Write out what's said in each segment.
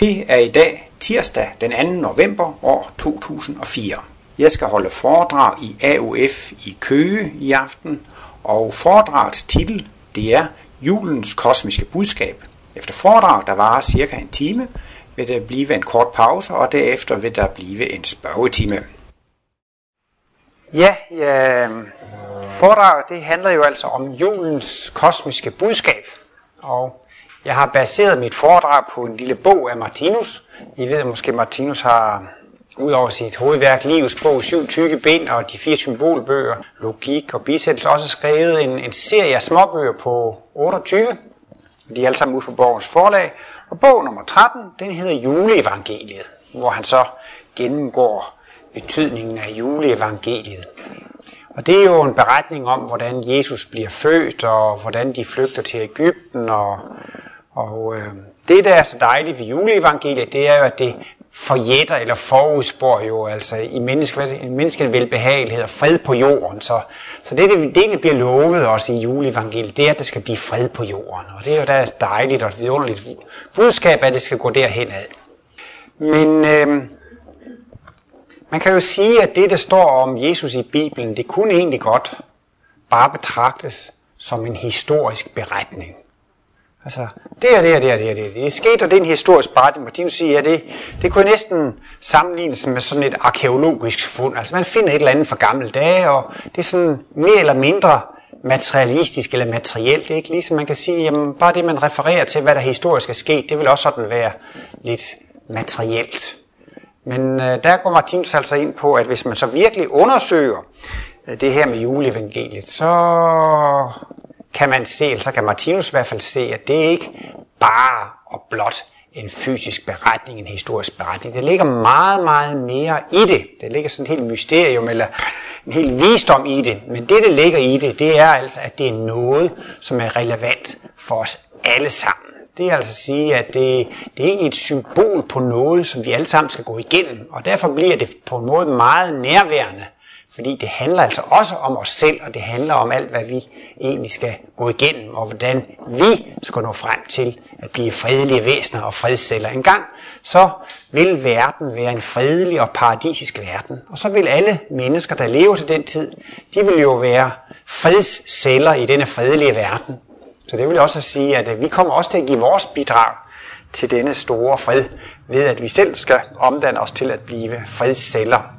Det er i dag tirsdag den 2. november år 2004. Jeg skal holde foredrag i AUF i Køge i aften, og foredragets titel det er Julens kosmiske budskab. Efter foredrag, der varer cirka en time, vil der blive en kort pause, og derefter vil der blive en spørgetime. Ja, ja foredraget det handler jo altså om julens kosmiske budskab. Og jeg har baseret mit foredrag på en lille bog af Martinus. I ved måske, at Martinus har udover sit hovedværk Livets bog, syv tykke ben og de fire symbolbøger, logik og bisættelse, også skrevet en, en serie af småbøger på 28. De er alle sammen ude på Borgens forlag. Og bog nummer 13, den hedder Juleevangeliet, hvor han så gennemgår betydningen af juleevangeliet. Og det er jo en beretning om, hvordan Jesus bliver født, og hvordan de flygter til Ægypten. Og, og øh, det, der er så dejligt ved juleevangeliet, det er jo, at det forjætter eller forudspår jo altså i menneskelig velbehagelighed og fred på jorden. Så, så det, det, det, der bliver lovet også i juleevangeliet, det er, at der skal blive fred på jorden. Og det er jo da dejligt og et vidunderligt budskab, at det skal gå derhen ad. Men øh, man kan jo sige, at det, der står om Jesus i Bibelen, det kunne egentlig godt bare betragtes som en historisk beretning. Altså, det er det og det og det og det. Det er sket, og det er en historisk beretning. Martinus siger, at det, det kunne næsten sammenlignes med sådan et arkeologisk fund. Altså, man finder et eller andet fra gamle dage, og det er sådan mere eller mindre materialistisk eller materielt. Ikke? Ligesom man kan sige, jamen, bare det, man refererer til, hvad der historisk er sket, det vil også sådan være lidt materielt. Men øh, der går Martinus altså ind på, at hvis man så virkelig undersøger øh, det her med juleevangeliet, så kan man se, eller så kan Martinus i hvert fald se, at det ikke bare og blot en fysisk beretning, en historisk beretning. Det ligger meget, meget mere i det. Det ligger sådan et helt mysterium, eller en helt visdom i det. Men det, der ligger i det, det er altså, at det er noget, som er relevant for os alle sammen. Det er altså at sige, at det, det er egentlig et symbol på noget, som vi alle sammen skal gå igennem. Og derfor bliver det på en måde meget nærværende fordi det handler altså også om os selv, og det handler om alt, hvad vi egentlig skal gå igennem, og hvordan vi skal nå frem til at blive fredelige væsener og fredsceller. En gang så vil verden være en fredelig og paradisisk verden, og så vil alle mennesker, der lever til den tid, de vil jo være fredsceller i denne fredelige verden. Så det vil også sige, at øh, vi kommer også til at give vores bidrag til denne store fred, ved at vi selv skal omdanne os til at blive fredsceller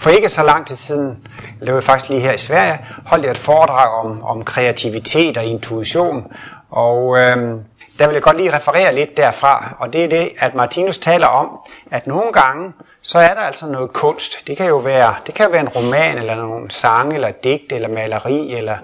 for ikke så lang tid siden, det var faktisk lige her i Sverige, holdt jeg et foredrag om, om kreativitet og intuition. Og øhm, der vil jeg godt lige referere lidt derfra, og det er det, at Martinus taler om, at nogle gange, så er der altså noget kunst. Det kan jo være, det kan være en roman, eller nogle sange, eller digt, eller maleri, eller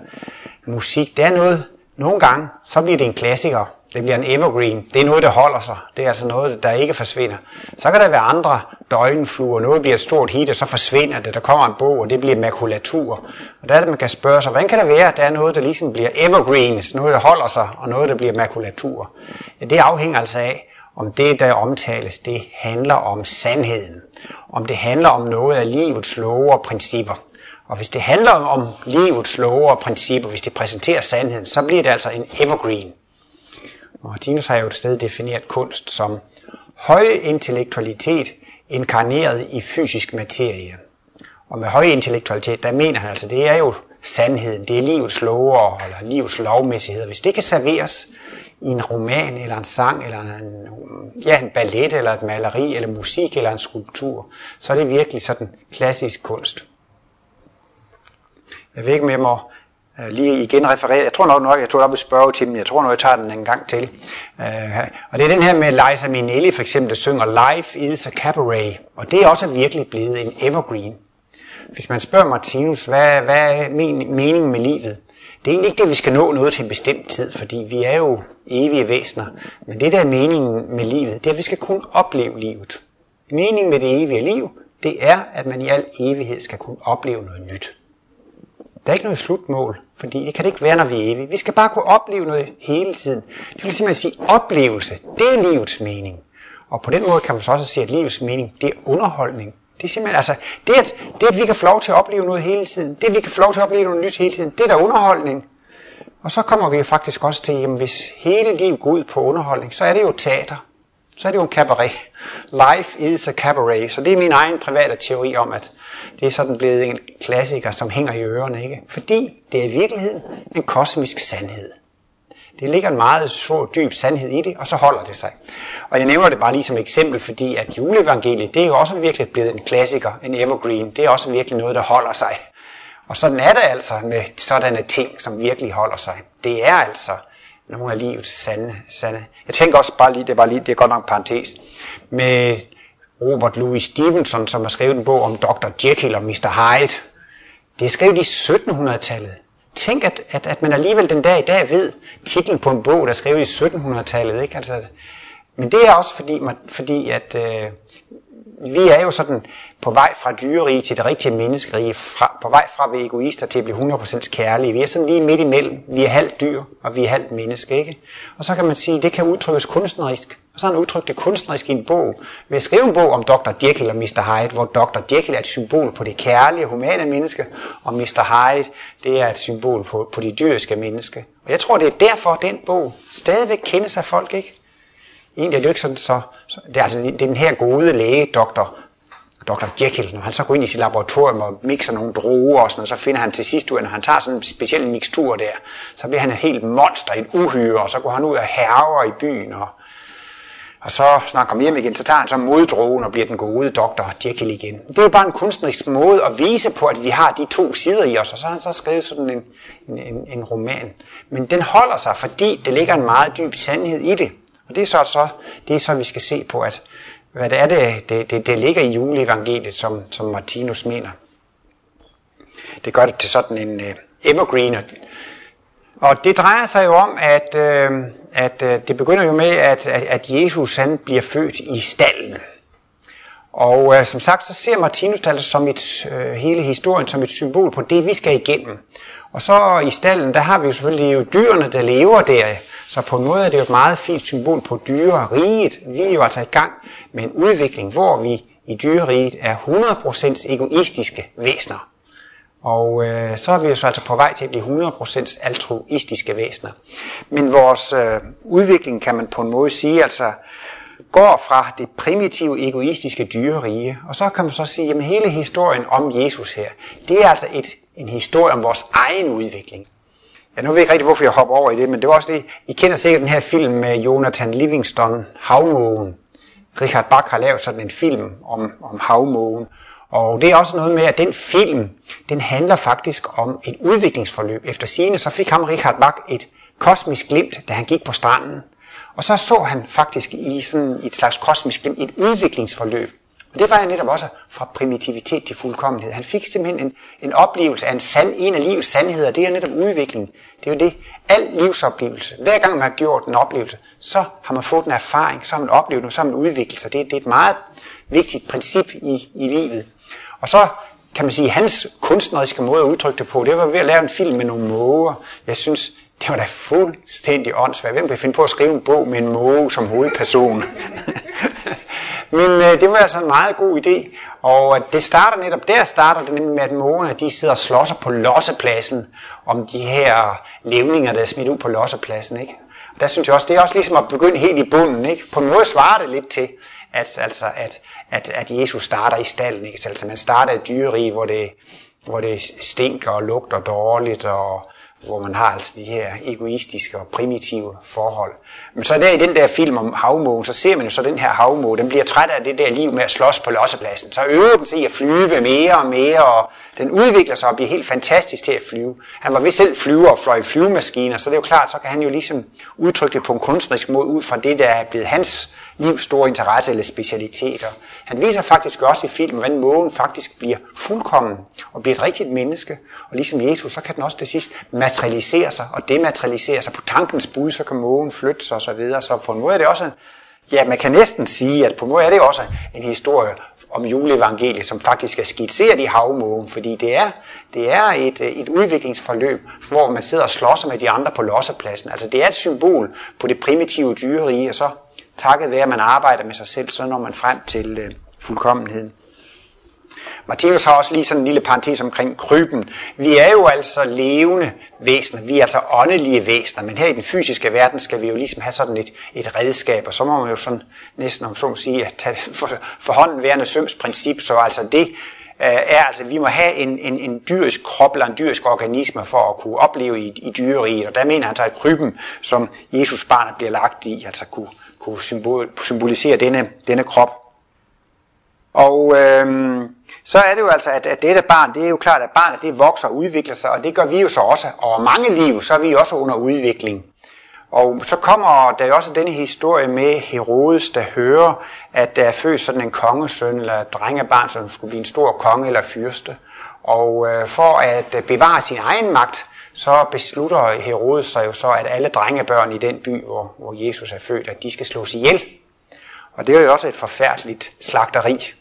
musik. Det er noget, nogle gange, så bliver det en klassiker. Det bliver en evergreen. Det er noget, der holder sig. Det er altså noget, der ikke forsvinder. Så kan der være andre døgnfluer. Noget bliver et stort hit, og så forsvinder det. Der kommer en bog, og det bliver makulatur. Og der er det, man kan spørge sig, hvordan kan det være, at der er noget, der ligesom bliver evergreens, altså noget, der holder sig, og noget, der bliver makulatur? Ja, det afhænger altså af, om det, der omtales, det handler om sandheden. Om det handler om noget af livets love og principper. Og hvis det handler om livets love og principper, hvis det præsenterer sandheden, så bliver det altså en evergreen. Martinus har jo et sted defineret kunst som høj intellektualitet inkarneret i fysisk materie. Og med høj intellektualitet, der mener han altså, det er jo sandheden, det er livets lover eller livets lovmæssigheder. Hvis det kan serveres i en roman eller en sang eller en, ja, en ballet eller et maleri eller musik eller en skulptur, så er det virkelig sådan klassisk kunst. Jeg ved ikke, om jeg må Øh, lige igen referere. Jeg tror nok, nok jeg tog op i spørgetimen. Jeg tror nok, jeg tager den en gang til. Øh, og det er den her med Liza Minnelli for eksempel, der synger Life is a cabaret. Og det er også virkelig blevet en evergreen. Hvis man spørger Martinus, hvad, hvad er meningen med livet? Det er egentlig ikke det, vi skal nå noget til en bestemt tid, fordi vi er jo evige væsener. Men det, der er meningen med livet, det er, at vi skal kunne opleve livet. Meningen med det evige liv, det er, at man i al evighed skal kunne opleve noget nyt. Der er ikke noget slutmål, fordi det kan det ikke være, når vi er evige. Vi skal bare kunne opleve noget hele tiden. Det vil simpelthen sige, oplevelse, det er livets mening. Og på den måde kan man så også sige, at livets mening, det er underholdning. Det er simpelthen, altså, det at, det at vi kan få lov til at opleve noget hele tiden, det at vi kan få lov til at opleve noget nyt hele tiden, det er der underholdning. Og så kommer vi faktisk også til, at hvis hele livet går ud på underholdning, så er det jo teater så er det jo en cabaret. Life is a cabaret. Så det er min egen private teori om, at det er sådan blevet en klassiker, som hænger i ørerne. Ikke? Fordi det er i virkeligheden en kosmisk sandhed. Det ligger en meget så dyb sandhed i det, og så holder det sig. Og jeg nævner det bare lige som eksempel, fordi at juleevangeliet, det er jo også virkelig blevet en klassiker, en evergreen. Det er også virkelig noget, der holder sig. Og sådan er det altså med sådanne ting, som virkelig holder sig. Det er altså nogle af livets sande, sande. Jeg tænker også bare lige, det var lige, det er godt nok en parentes, med Robert Louis Stevenson, som har skrevet en bog om Dr. Jekyll og Mr. Hyde. Det er skrevet i 1700-tallet. Tænk, at, at, at man alligevel den dag i dag ved titlen på en bog, der er skrevet i 1700-tallet. Ikke? Altså, men det er også fordi, man, fordi at øh, vi er jo sådan på vej fra dyrerige til det rigtige menneskerige, fra, på vej fra at være egoister til at blive 100% kærlige. Vi er sådan lige midt imellem. Vi er halvt dyr, og vi er halvt menneske. Ikke? Og så kan man sige, at det kan udtrykkes kunstnerisk. Og så har han udtrykt det kunstnerisk i en bog. Ved at skrive en bog om Dr. Jekyll og Mr. Hyde, hvor Dr. Jekyll er et symbol på det kærlige, humane menneske, og Mr. Hyde, det er et symbol på, på det dyriske menneske. Og jeg tror, det er derfor, at den bog stadigvæk kendes af folk, ikke? Egentlig er det jo ikke sådan, så, så det, er altså, det er den her gode læge, Dr. Dr. Jekyll, når han så går ind i sit laboratorium og mixer nogle druer og sådan noget, så finder han til sidst ud, at når han tager sådan en speciel mixtur der, så bliver han et helt monster, et uhyre, og så går han ud og herver i byen, og, og så snakker han hjem igen, så tager han så moddrogen og bliver den gode Dr. Jekyll igen. Det er jo bare en kunstnerisk måde at vise på, at vi har de to sider i os, og så har han så skrevet sådan en, en, en, en roman. Men den holder sig, fordi det ligger en meget dyb sandhed i det. Og det er så, så, det er så vi skal se på, at hvad det er, det, det, det, det ligger i juleevangeliet, som, som Martinus mener. Det gør det til sådan en øh, uh, evergreen. Og det drejer sig jo om, at, uh, at uh, det begynder jo med, at, at, at Jesus han bliver født i stallen. Og uh, som sagt, så ser Martinus det altså som et, uh, hele historien som et symbol på det, vi skal igennem. Og så i stallen, der har vi jo selvfølgelig jo dyrene, der lever der. Så på en måde er det jo et meget fint symbol på dyreriget. Vi er jo altså i gang med en udvikling, hvor vi i dyreriget er 100% egoistiske væsener. Og øh, så er vi jo så altså på vej til at blive 100% altruistiske væsener. Men vores øh, udvikling, kan man på en måde sige, altså går fra det primitive, egoistiske dyrerige, og så kan man så sige, at hele historien om Jesus her, det er altså et, en historie om vores egen udvikling. Ja, nu ved jeg ikke rigtig, hvorfor jeg hopper over i det, men det var også lige, I kender sikkert den her film med Jonathan Livingston, Havmågen. Richard Bach har lavet sådan en film om, om havmågen. Og det er også noget med, at den film, den handler faktisk om et udviklingsforløb. Efter sine så fik ham Richard Bach et kosmisk glimt, da han gik på stranden. Og så så han faktisk i sådan et slags kosmisk glimt et udviklingsforløb. Men det var jeg netop også fra primitivitet til fuldkommenhed. Han fik simpelthen en, en oplevelse af en, sand, en af livets sandheder. Det er netop udvikling. Det er jo det. Al livsoplevelse. Hver gang man har gjort en oplevelse, så har man fået en erfaring, så har man oplevet noget, så har man udviklet sig. Det, det er et meget vigtigt princip i, i livet. Og så kan man sige, hans kunstneriske måde at udtrykke det på, det var ved at lave en film med nogle måger. Jeg synes, det var da fuldstændig åndssvagt. Hvem kan finde på at skrive en bog med en måge som hovedperson? Men øh, det var altså en meget god idé. Og øh, det starter netop, der starter det nemlig med, at mågerne de sidder og slår sig på lossepladsen om de her levninger, der er smidt ud på lossepladsen. Ikke? Og der synes jeg også, det er også ligesom at begynde helt i bunden. Ikke? På en måde svarer det lidt til, at, altså, at, at, at Jesus starter i stallen. Ikke? Altså man starter et dyrerige, hvor det, hvor det stinker og lugter dårligt, og hvor man har altså de her egoistiske og primitive forhold. Men så der i den der film om havmågen, så ser man jo så den her havmåge, den bliver træt af det der liv med at slås på lossepladsen. Så øver den sig at flyve mere og mere, og den udvikler sig og bliver helt fantastisk til at flyve. Han var vist selv flyver og fløj flyvemaskiner, så det er jo klart, så kan han jo ligesom udtrykke det på en kunstnerisk måde ud fra det, der er blevet hans livs store interesse eller specialiteter. Han viser faktisk også i filmen, hvordan mågen faktisk bliver fuldkommen og bliver et rigtigt menneske. Og ligesom Jesus, så kan den også til sidst materialisere sig og dematerialisere sig. På tankens bud, så kan mågen flytte sig og Så, så på en måde er det også en, ja, man kan næsten sige, at på en måde er det også en historie om juleevangeliet, som faktisk er skitseret i havmågen, fordi det er, det er et, et udviklingsforløb, hvor man sidder og slår sig med de andre på lossepladsen. Altså det er et symbol på det primitive dyrerige, og så takket være, at man arbejder med sig selv, så når man frem til øh, fuldkommenheden. Martinus har også lige sådan en lille parentes omkring kryben. Vi er jo altså levende væsener, vi er altså åndelige væsener, men her i den fysiske verden skal vi jo ligesom have sådan et, et redskab, og så må man jo sådan næsten om så må sige, at tage for, for hånden værende søms princip, så altså det øh, er altså, vi må have en, en, en dyrisk krop eller en dyrisk organisme for at kunne opleve i, i dyreriget, og der mener han så, at kryben, som Jesus barnet bliver lagt i, altså kunne, kunne symbol, symbolisere denne, denne krop. Og øhm, så er det jo altså, at, at dette barn, det er jo klart, at barnet det vokser og udvikler sig, og det gør vi jo så også. Over mange liv, så er vi også under udvikling. Og så kommer der jo også denne historie med Herodes, der hører, at der er født sådan en kongesøn eller drengebarn, som skulle blive en stor konge eller fyrste. Og øh, for at bevare sin egen magt, så beslutter Herodes sig jo så, at alle drengebørn i den by, hvor, hvor Jesus er født, at de skal slås ihjel. Og det er jo også et forfærdeligt slagteri.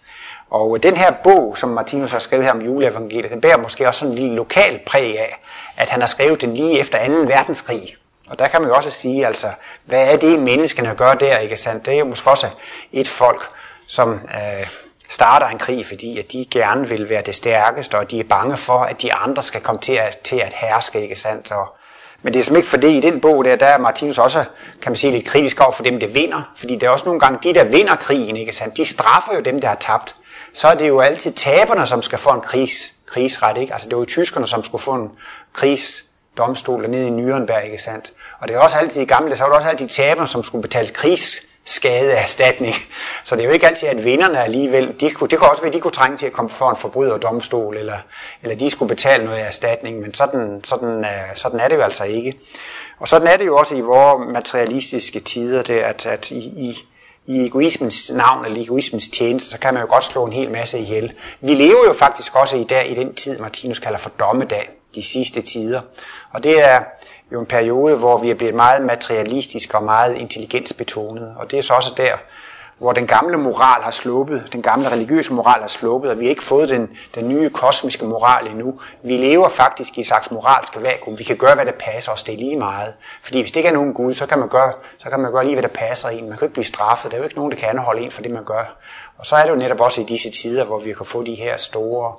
Og den her bog, som Martinus har skrevet her om juleevangeliet, den bærer måske også sådan en lille lokal præg af, at han har skrevet den lige efter 2. verdenskrig. Og der kan man jo også sige, altså, hvad er det, menneskene gør der, ikke sandt? Det er jo måske også et folk, som øh, starter en krig, fordi at de gerne vil være det stærkeste, og de er bange for, at de andre skal komme til at, til at herske, ikke sandt? Og, men det er som ikke fordi i den bog der, der er Martinus også, kan man sige, lidt kritisk over for dem, der vinder. Fordi det er også nogle gange de, der vinder krigen, ikke sandt? De straffer jo dem, der har tabt. Så er det jo altid taberne, som skal få en kris, krigsret, ikke? Altså det var jo tyskerne, som skulle få en krigsdomstol nede i Nürnberg, ikke sandt? Og det er også altid i gamle, så var det også altid taberne, som skulle betale krigsskadeerstatning. Så det er jo ikke altid, at vinderne alligevel, de kunne, det kunne også være, at de kunne trænge til at komme for en forbryderdomstol, eller, eller de skulle betale noget erstatning, men sådan, sådan, øh, sådan er det jo altså ikke. Og sådan er det jo også i vores materialistiske tider, det, at, at i, i, i egoismens navn eller egoismens tjeneste, så kan man jo godt slå en hel masse ihjel. Vi lever jo faktisk også i dag i den tid, Martinus kalder for dommedag, de sidste tider. Og det er jo en periode, hvor vi er blevet meget materialistiske og meget intelligensbetonede. Og det er så også der, hvor den gamle moral har sluppet, den gamle religiøse moral har sluppet, og vi har ikke fået den, den nye kosmiske moral endnu. Vi lever faktisk i et slags moralske vakuum. Vi kan gøre, hvad der passer os, det er lige meget. Fordi hvis det ikke er nogen Gud, så kan man gøre, så kan man gøre lige, hvad der passer en. Man kan ikke blive straffet. Der er jo ikke nogen, der kan anholde en for det, man gør. Og så er det jo netop også i disse tider, hvor vi kan få de her store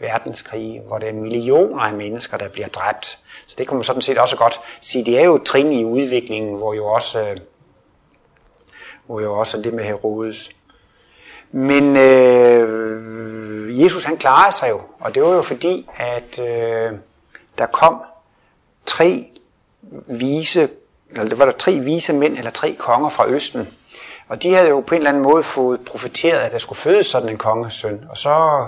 verdenskrige, hvor der er millioner af mennesker, der bliver dræbt. Så det kan man sådan set også godt sige. Det er jo et trin i udviklingen, hvor jo også, øh, hvor jo også det med Herodes. Men øh, Jesus han klarede sig jo, og det var jo fordi, at øh, der kom tre vise, eller det var der tre vise mænd, eller tre konger fra Østen, og de havde jo på en eller anden måde fået profeteret, at der skulle fødes sådan en kongesøn. Og så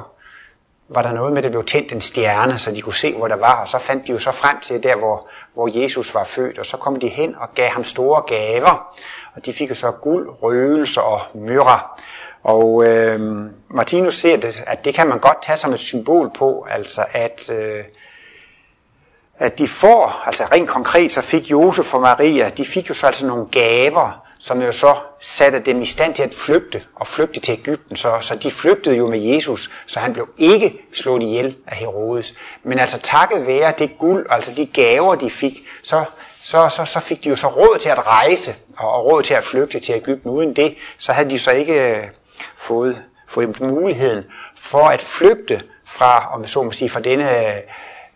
var der noget med, at der blev tændt en stjerne, så de kunne se, hvor der var. Og så fandt de jo så frem til der, hvor, hvor Jesus var født. Og så kom de hen og gav ham store gaver. Og de fik jo så guld, røgelse og myrra. Og øh, Martinus ser, det, at det kan man godt tage som et symbol på, altså at, øh, at de får, altså rent konkret, så fik Josef og Maria, de fik jo så altså nogle gaver, som jo så satte dem i stand til at flygte, og flygte til Ægypten. Så, så de flygtede jo med Jesus, så han blev ikke slået ihjel af Herodes. Men altså takket være det guld, altså de gaver, de fik, så, så, så, så fik de jo så råd til at rejse, og, og råd til at flygte til Ægypten. Uden det, så havde de så ikke øh, fået, fået muligheden for at flygte fra, om så må sige, fra denne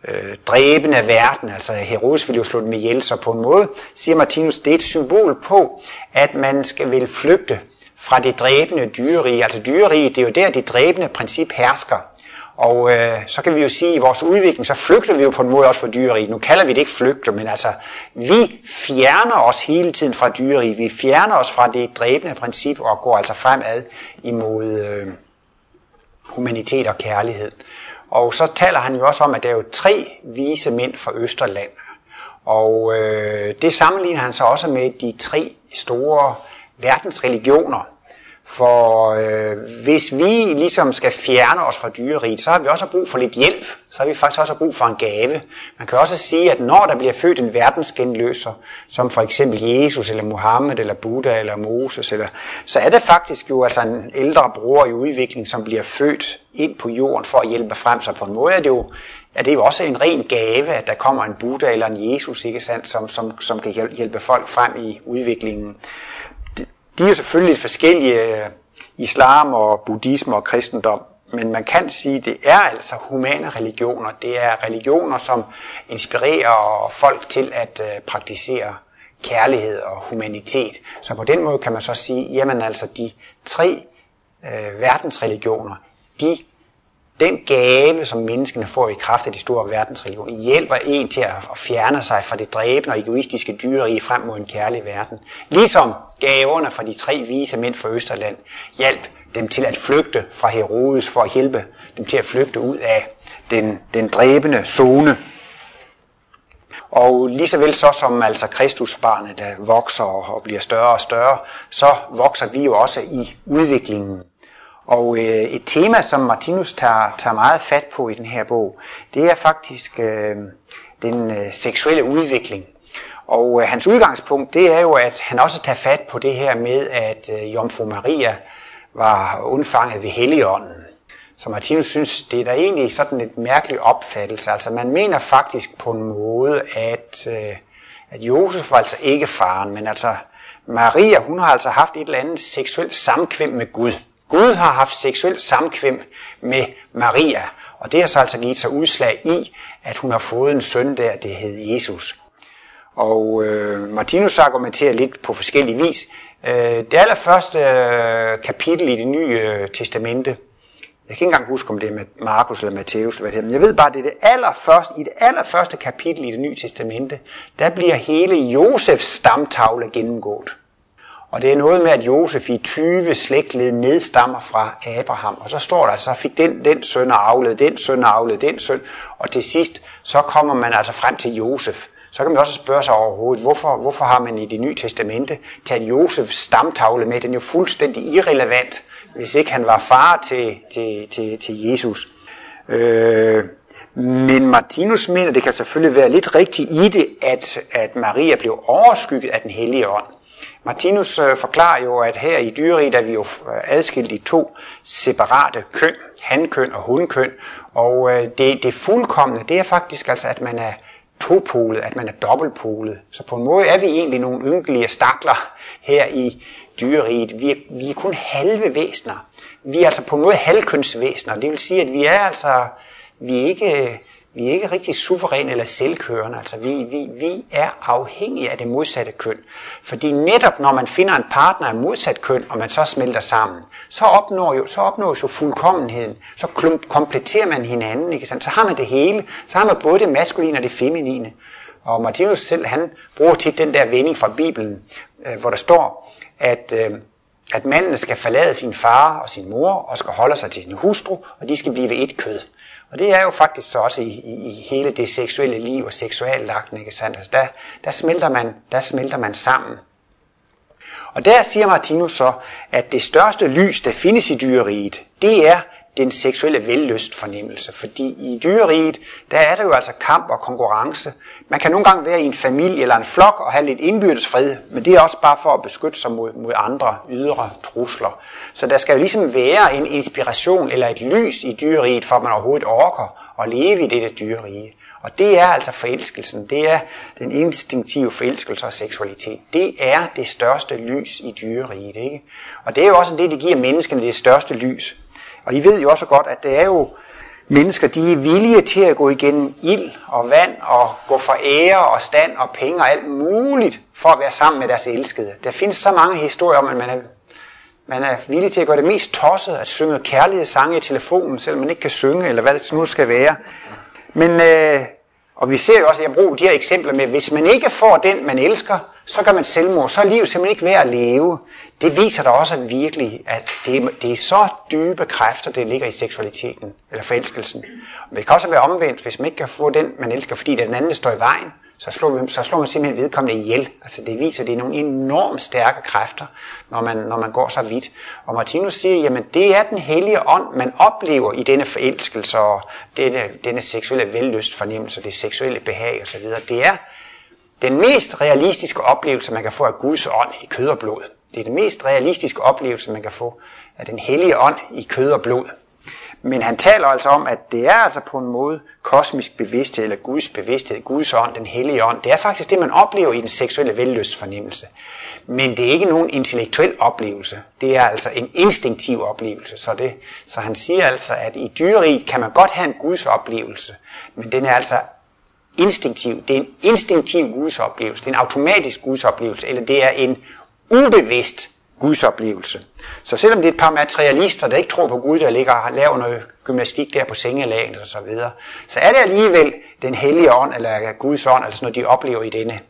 øh, dræbende verden, altså Herodes ville jo slå dem ihjel, så på en måde, siger Martinus, det er et symbol på, at man skal vil flygte fra det dræbende dyrerige. Altså dyrerige, det er jo der, det dræbende princip hersker. Og øh, så kan vi jo sige, at i vores udvikling, så flygter vi jo på en måde også fra dyreriget. Nu kalder vi det ikke flygte, men altså, vi fjerner os hele tiden fra dyreriget. Vi fjerner os fra det dræbende princip og går altså fremad imod øh, humanitet og kærlighed. Og så taler han jo også om, at der er jo tre vise mænd fra Østerland. Og øh, det sammenligner han så også med de tre store verdensreligioner. For øh, hvis vi ligesom skal fjerne os fra dyreriet, så har vi også brug for lidt hjælp. Så har vi faktisk også brug for en gave. Man kan også sige, at når der bliver født en verdensgenløser, som for eksempel Jesus, eller Mohammed, eller Buddha, eller Moses, eller, så er det faktisk jo altså en ældre bror i udvikling, som bliver født ind på jorden for at hjælpe frem. Så på en måde er det jo, er det jo også en ren gave, at der kommer en Buddha eller en Jesus, ikke sandt, som, som, som kan hjælpe folk frem i udviklingen de er selvfølgelig forskellige, øh, islam og buddhisme og kristendom, men man kan sige, at det er altså humane religioner. Det er religioner, som inspirerer folk til at øh, praktisere kærlighed og humanitet. Så på den måde kan man så sige, jamen altså de tre øh, verdensreligioner, de den gave, som menneskene får i kraft af de store verdensreligioner, hjælper en til at fjerne sig fra det dræbende og egoistiske dyreri frem mod en kærlig verden. Ligesom gaverne fra de tre vise mænd fra Østerland hjalp dem til at flygte fra Herodes for at hjælpe dem til at flygte ud af den, den dræbende zone. Og lige så vel så som altså Kristusbarnet, der vokser og bliver større og større, så vokser vi jo også i udviklingen. Og øh, et tema, som Martinus tager, tager meget fat på i den her bog, det er faktisk øh, den øh, seksuelle udvikling. Og øh, hans udgangspunkt, det er jo, at han også tager fat på det her med, at øh, Jomfru Maria var undfanget ved Helligånden. Så Martinus synes, det er da egentlig sådan et mærkeligt opfattelse. Altså man mener faktisk på en måde, at, øh, at Josef var altså ikke faren, men altså Maria, hun har altså haft et eller andet seksuelt samkvem med Gud. Gud har haft seksuelt samkvem med Maria, og det har så altså givet sig udslag i, at hun har fået en søn der, det hed Jesus. Og øh, Martinus argumenterer lidt på forskellige vis. Øh, det allerførste øh, kapitel i det nye øh, testamente, jeg kan ikke engang huske, om det er med Markus eller Matthæus, eller hvad det er, men jeg ved bare, det er det allerførste, i det allerførste kapitel i det nye testamente, der bliver hele Josefs stamtavle gennemgået. Og det er noget med, at Josef i 20 slægtled nedstammer fra Abraham. Og så står der, så fik den, den søn og afled, den søn og afled, den søn. Og til sidst, så kommer man altså frem til Josef. Så kan man også spørge sig overhovedet, hvorfor, hvorfor har man i det nye testamente taget Josefs stamtavle med? Den er jo fuldstændig irrelevant, hvis ikke han var far til, til, til, til Jesus. Øh, men Martinus mener, det kan selvfølgelig være lidt rigtigt i det, at, at Maria blev overskygget af den hellige ånd. Martinus øh, forklarer jo, at her i dyreriet er vi jo øh, adskilt i to separate køn, hankøn og hundkøn, og øh, det, det fuldkommende, det er faktisk altså, at man er topolet, at man er dobbeltpolet. Så på en måde er vi egentlig nogle ynkelige stakler her i dyreriet. Vi er, vi er kun halve væsner. Vi er altså på en måde halvkønsvæsner. Det vil sige, at vi er altså, vi er ikke øh, vi er ikke rigtig suveræne eller selvkørende, altså vi, vi, vi er afhængige af det modsatte køn. Fordi netop når man finder en partner af modsat køn, og man så smelter sammen, så opnår jo, så opnås jo fuldkommenheden. Så kompletterer man hinanden, ikke sant? Så har man det hele. Så har man både det maskuline og det feminine. Og Martinus selv, han bruger tit den der vending fra Bibelen, øh, hvor der står, at, øh, at manden skal forlade sin far og sin mor, og skal holde sig til sin hustru, og de skal blive ved et kød. Og det er jo faktisk så også i, i, i hele det seksuelle liv og seksuallagten, ikke sandt? Altså der, der, smelter man, der smelter man sammen. Og der siger Martinus så, at det største lys, der findes i dyreriet, det er den seksuelle vellyst fornemmelse. Fordi i dyreriet, der er der jo altså kamp og konkurrence. Man kan nogle gange være i en familie eller en flok og have lidt indbyrdes fred, men det er også bare for at beskytte sig mod, mod andre ydre trusler. Så der skal jo ligesom være en inspiration eller et lys i dyreriet, for at man overhovedet orker at leve i dette dyrerige. Og det er altså forelskelsen. Det er den instinktive forelskelse og seksualitet. Det er det største lys i dyreriet. Ikke? Og det er jo også det, det giver menneskene det største lys. Og I ved jo også godt, at det er jo mennesker, de er villige til at gå igennem ild og vand og gå for ære og stand og penge og alt muligt for at være sammen med deres elskede. Der findes så mange historier om, at man er, man er villig til at gøre det mest tosset, at synge kærlighedssange i telefonen, selvom man ikke kan synge, eller hvad det nu skal være. Men, øh, og vi ser jo også, at jeg bruger de her eksempler med, hvis man ikke får den, man elsker, så kan man selvmord, så er livet simpelthen ikke værd at leve. Det viser da også at virkelig, at det, det er så dybe kræfter, det ligger i seksualiteten, eller forelskelsen. Og det kan også være omvendt, hvis man ikke kan få den, man elsker, fordi den anden står i vejen, så slår, vi, så slår man simpelthen vedkommende ihjel. Altså det viser, at det er nogle enormt stærke kræfter, når man, når man går så vidt. Og Martinus siger, jamen det er den hellige ånd, man oplever i denne forelskelse og denne, denne seksuelle vellyst fornemmelse, det seksuelle behag osv. Det er den mest realistiske oplevelse, man kan få af Guds ånd i kød og blod. Det er den mest realistiske oplevelse, man kan få af den hellige ånd i kød og blod. Men han taler altså om, at det er altså på en måde kosmisk bevidsthed, eller Guds bevidsthed, Guds ånd, den hellige ånd. Det er faktisk det, man oplever i den seksuelle vellystfornemmelse. Men det er ikke nogen intellektuel oplevelse. Det er altså en instinktiv oplevelse. Så, det, så han siger altså, at i dyreriet kan man godt have en Guds oplevelse, men den er altså instinktiv. Det er en instinktiv gudsoplevelse. Det er en automatisk gudsoplevelse, eller det er en ubevidst gudsoplevelse. Så selvom det er et par materialister, der ikke tror på Gud, der ligger og laver noget gymnastik der på sengelagen og så videre, så er det alligevel den hellige ånd, eller Guds ånd, altså når de oplever i denne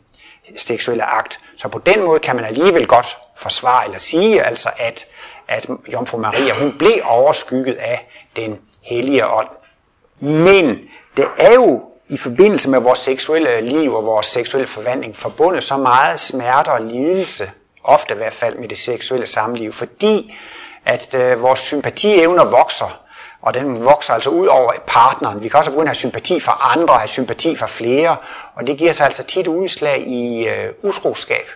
seksuelle akt. Så på den måde kan man alligevel godt forsvare eller sige, altså at, at Jomfru Maria, hun blev overskygget af den hellige ånd. Men det er jo i forbindelse med vores seksuelle liv og vores seksuelle forvandling forbundet så meget smerte og lidelse, ofte i hvert fald med det seksuelle samliv, fordi at øh, vores sympatievner vokser, og den vokser altså ud over partneren. Vi kan også begynde at have sympati for andre, have sympati for flere, og det giver sig altså tit udslag i øh, utroskab.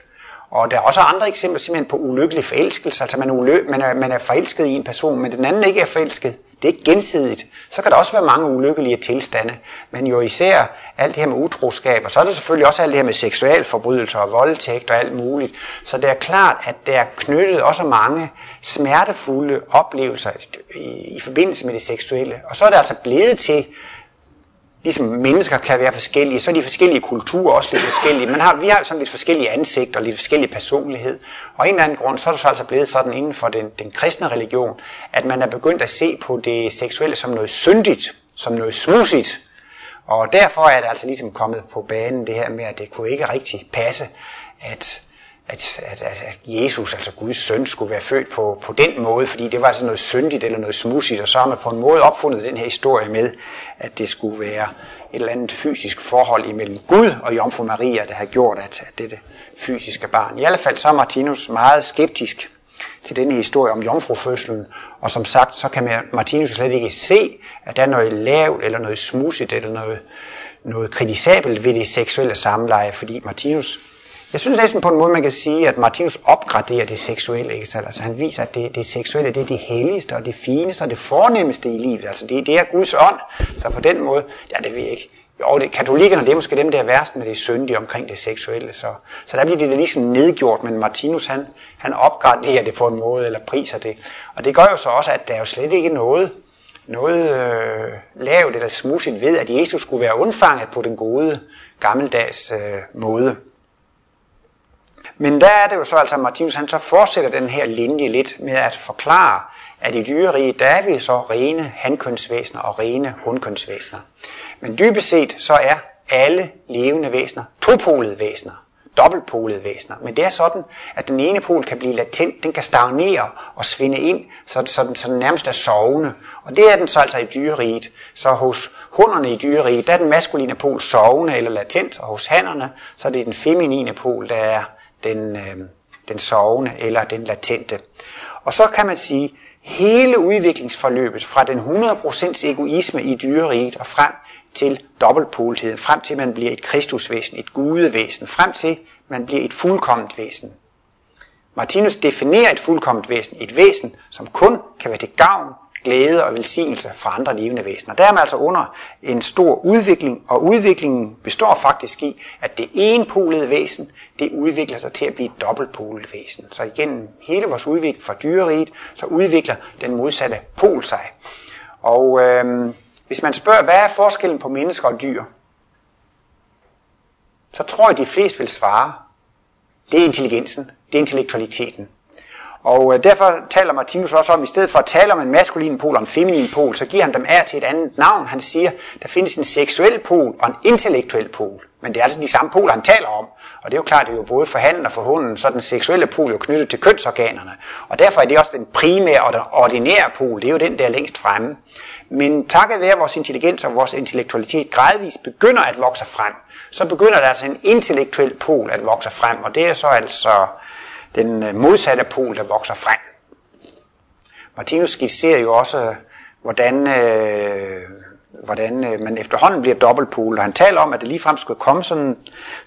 Og der er også andre eksempler simpelthen på ulykkelig forelskelse, altså man er, ulyk, man, er, man er forelsket i en person, men den anden ikke er forelsket. Det er ikke gensidigt. Så kan der også være mange ulykkelige tilstande, men jo især alt det her med utroskab, og så er der selvfølgelig også alt det her med seksualforbrydelser og voldtægt og alt muligt. Så det er klart, at der er knyttet også mange smertefulde oplevelser i, i forbindelse med det seksuelle. Og så er det altså blevet til, ligesom mennesker kan være forskellige, så er de forskellige kulturer også lidt forskellige. Man har, vi har sådan lidt forskellige ansigter og lidt forskellige personlighed. Og en eller anden grund, så er det så altså blevet sådan inden for den, den kristne religion, at man er begyndt at se på det seksuelle som noget syndigt, som noget smudsigt. Og derfor er det altså ligesom kommet på banen det her med, at det kunne ikke rigtig passe, at at, at, at, at Jesus, altså Guds søn, skulle være født på, på den måde, fordi det var altså noget syndigt eller noget smudsigt, og så har man på en måde opfundet den her historie med, at det skulle være et eller andet fysisk forhold imellem Gud og Jomfru Maria, der har gjort, at, at dette fysiske barn. I alle fald så er Martinus meget skeptisk til denne historie om jomfrufødslen, og som sagt, så kan Martinus slet ikke se, at der er noget lavt, eller noget smudsigt, eller noget, noget kritisabelt ved det seksuelle samleje, fordi Martinus jeg synes næsten på en måde, man kan sige, at Martinus opgraderer det seksuelle. Ikke? Altså han viser, at det, det seksuelle det er det helligste og det fineste og det fornemmeste i livet. Altså det, det er Guds ånd. Så på den måde, ja det ved jeg ikke. Jo, det, katolikkerne, det er måske dem, der er værst med det syndige omkring det seksuelle. Så, så der bliver det ligesom nedgjort, men Martinus han, han opgraderer det på en måde, eller priser det. Og det gør jo så også, at der er jo slet ikke noget, noget øh, lavt eller smudsigt ved, at Jesus skulle være undfanget på den gode gammeldags øh, måde. Men der er det jo så altså, at Martinus han så fortsætter den her linje lidt med at forklare, at i dyreriget, der er vi så rene hankønsvæsener og rene hundkønsvæsener. Men dybest set, så er alle levende væsener topolede væsener dobbeltpolede væsener. Men det er sådan, at den ene pol kan blive latent, den kan stagnere og svinde ind, så, så, den, så den nærmest er sovende. Og det er den så altså i dyreriget. Så hos hunderne i dyreriget, der er den maskuline pol sovende eller latent, og hos hannerne, så er det den feminine pol, der er den, øh, den sovende eller den latente. Og så kan man sige, hele udviklingsforløbet fra den 100% egoisme i dyreriget og frem til dobbeltpoletheden, frem til man bliver et kristusvæsen, et gudevæsen, frem til man bliver et fuldkomment væsen. Martinus definerer et fuldkomment væsen, et væsen, som kun kan være til gavn glæde og velsignelse for andre levende væsener. Der er man altså under en stor udvikling, og udviklingen består faktisk i, at det enpolede væsen, det udvikler sig til at blive et dobbeltpolet væsen. Så igennem hele vores udvikling fra dyreriet, så udvikler den modsatte pol sig. Og øh, hvis man spørger, hvad er forskellen på mennesker og dyr, så tror jeg, de fleste vil svare, det er intelligensen, det er intellektualiteten. Og øh, derfor taler Martinus også om, at i stedet for at tale om en maskulin pol og en feminin pol, så giver han dem af til et andet navn. Han siger, der findes en seksuel pol og en intellektuel pol. Men det er altså de samme poler, han taler om. Og det er jo klart, det er jo både for handen og for hunden, så den seksuelle pol jo knyttet til kønsorganerne. Og derfor er det også den primære og den ordinære pol. Det er jo den, der er længst fremme. Men takket være vores intelligens og vores intellektualitet gradvist begynder at vokse frem, så begynder der altså en intellektuel pol at vokse frem. Og det er så altså den øh, modsatte pol, der vokser frem. Martinus skitserer jo også, hvordan, øh, hvordan øh, man efterhånden bliver dobbeltpol, og han taler om, at det ligefrem skulle komme sådan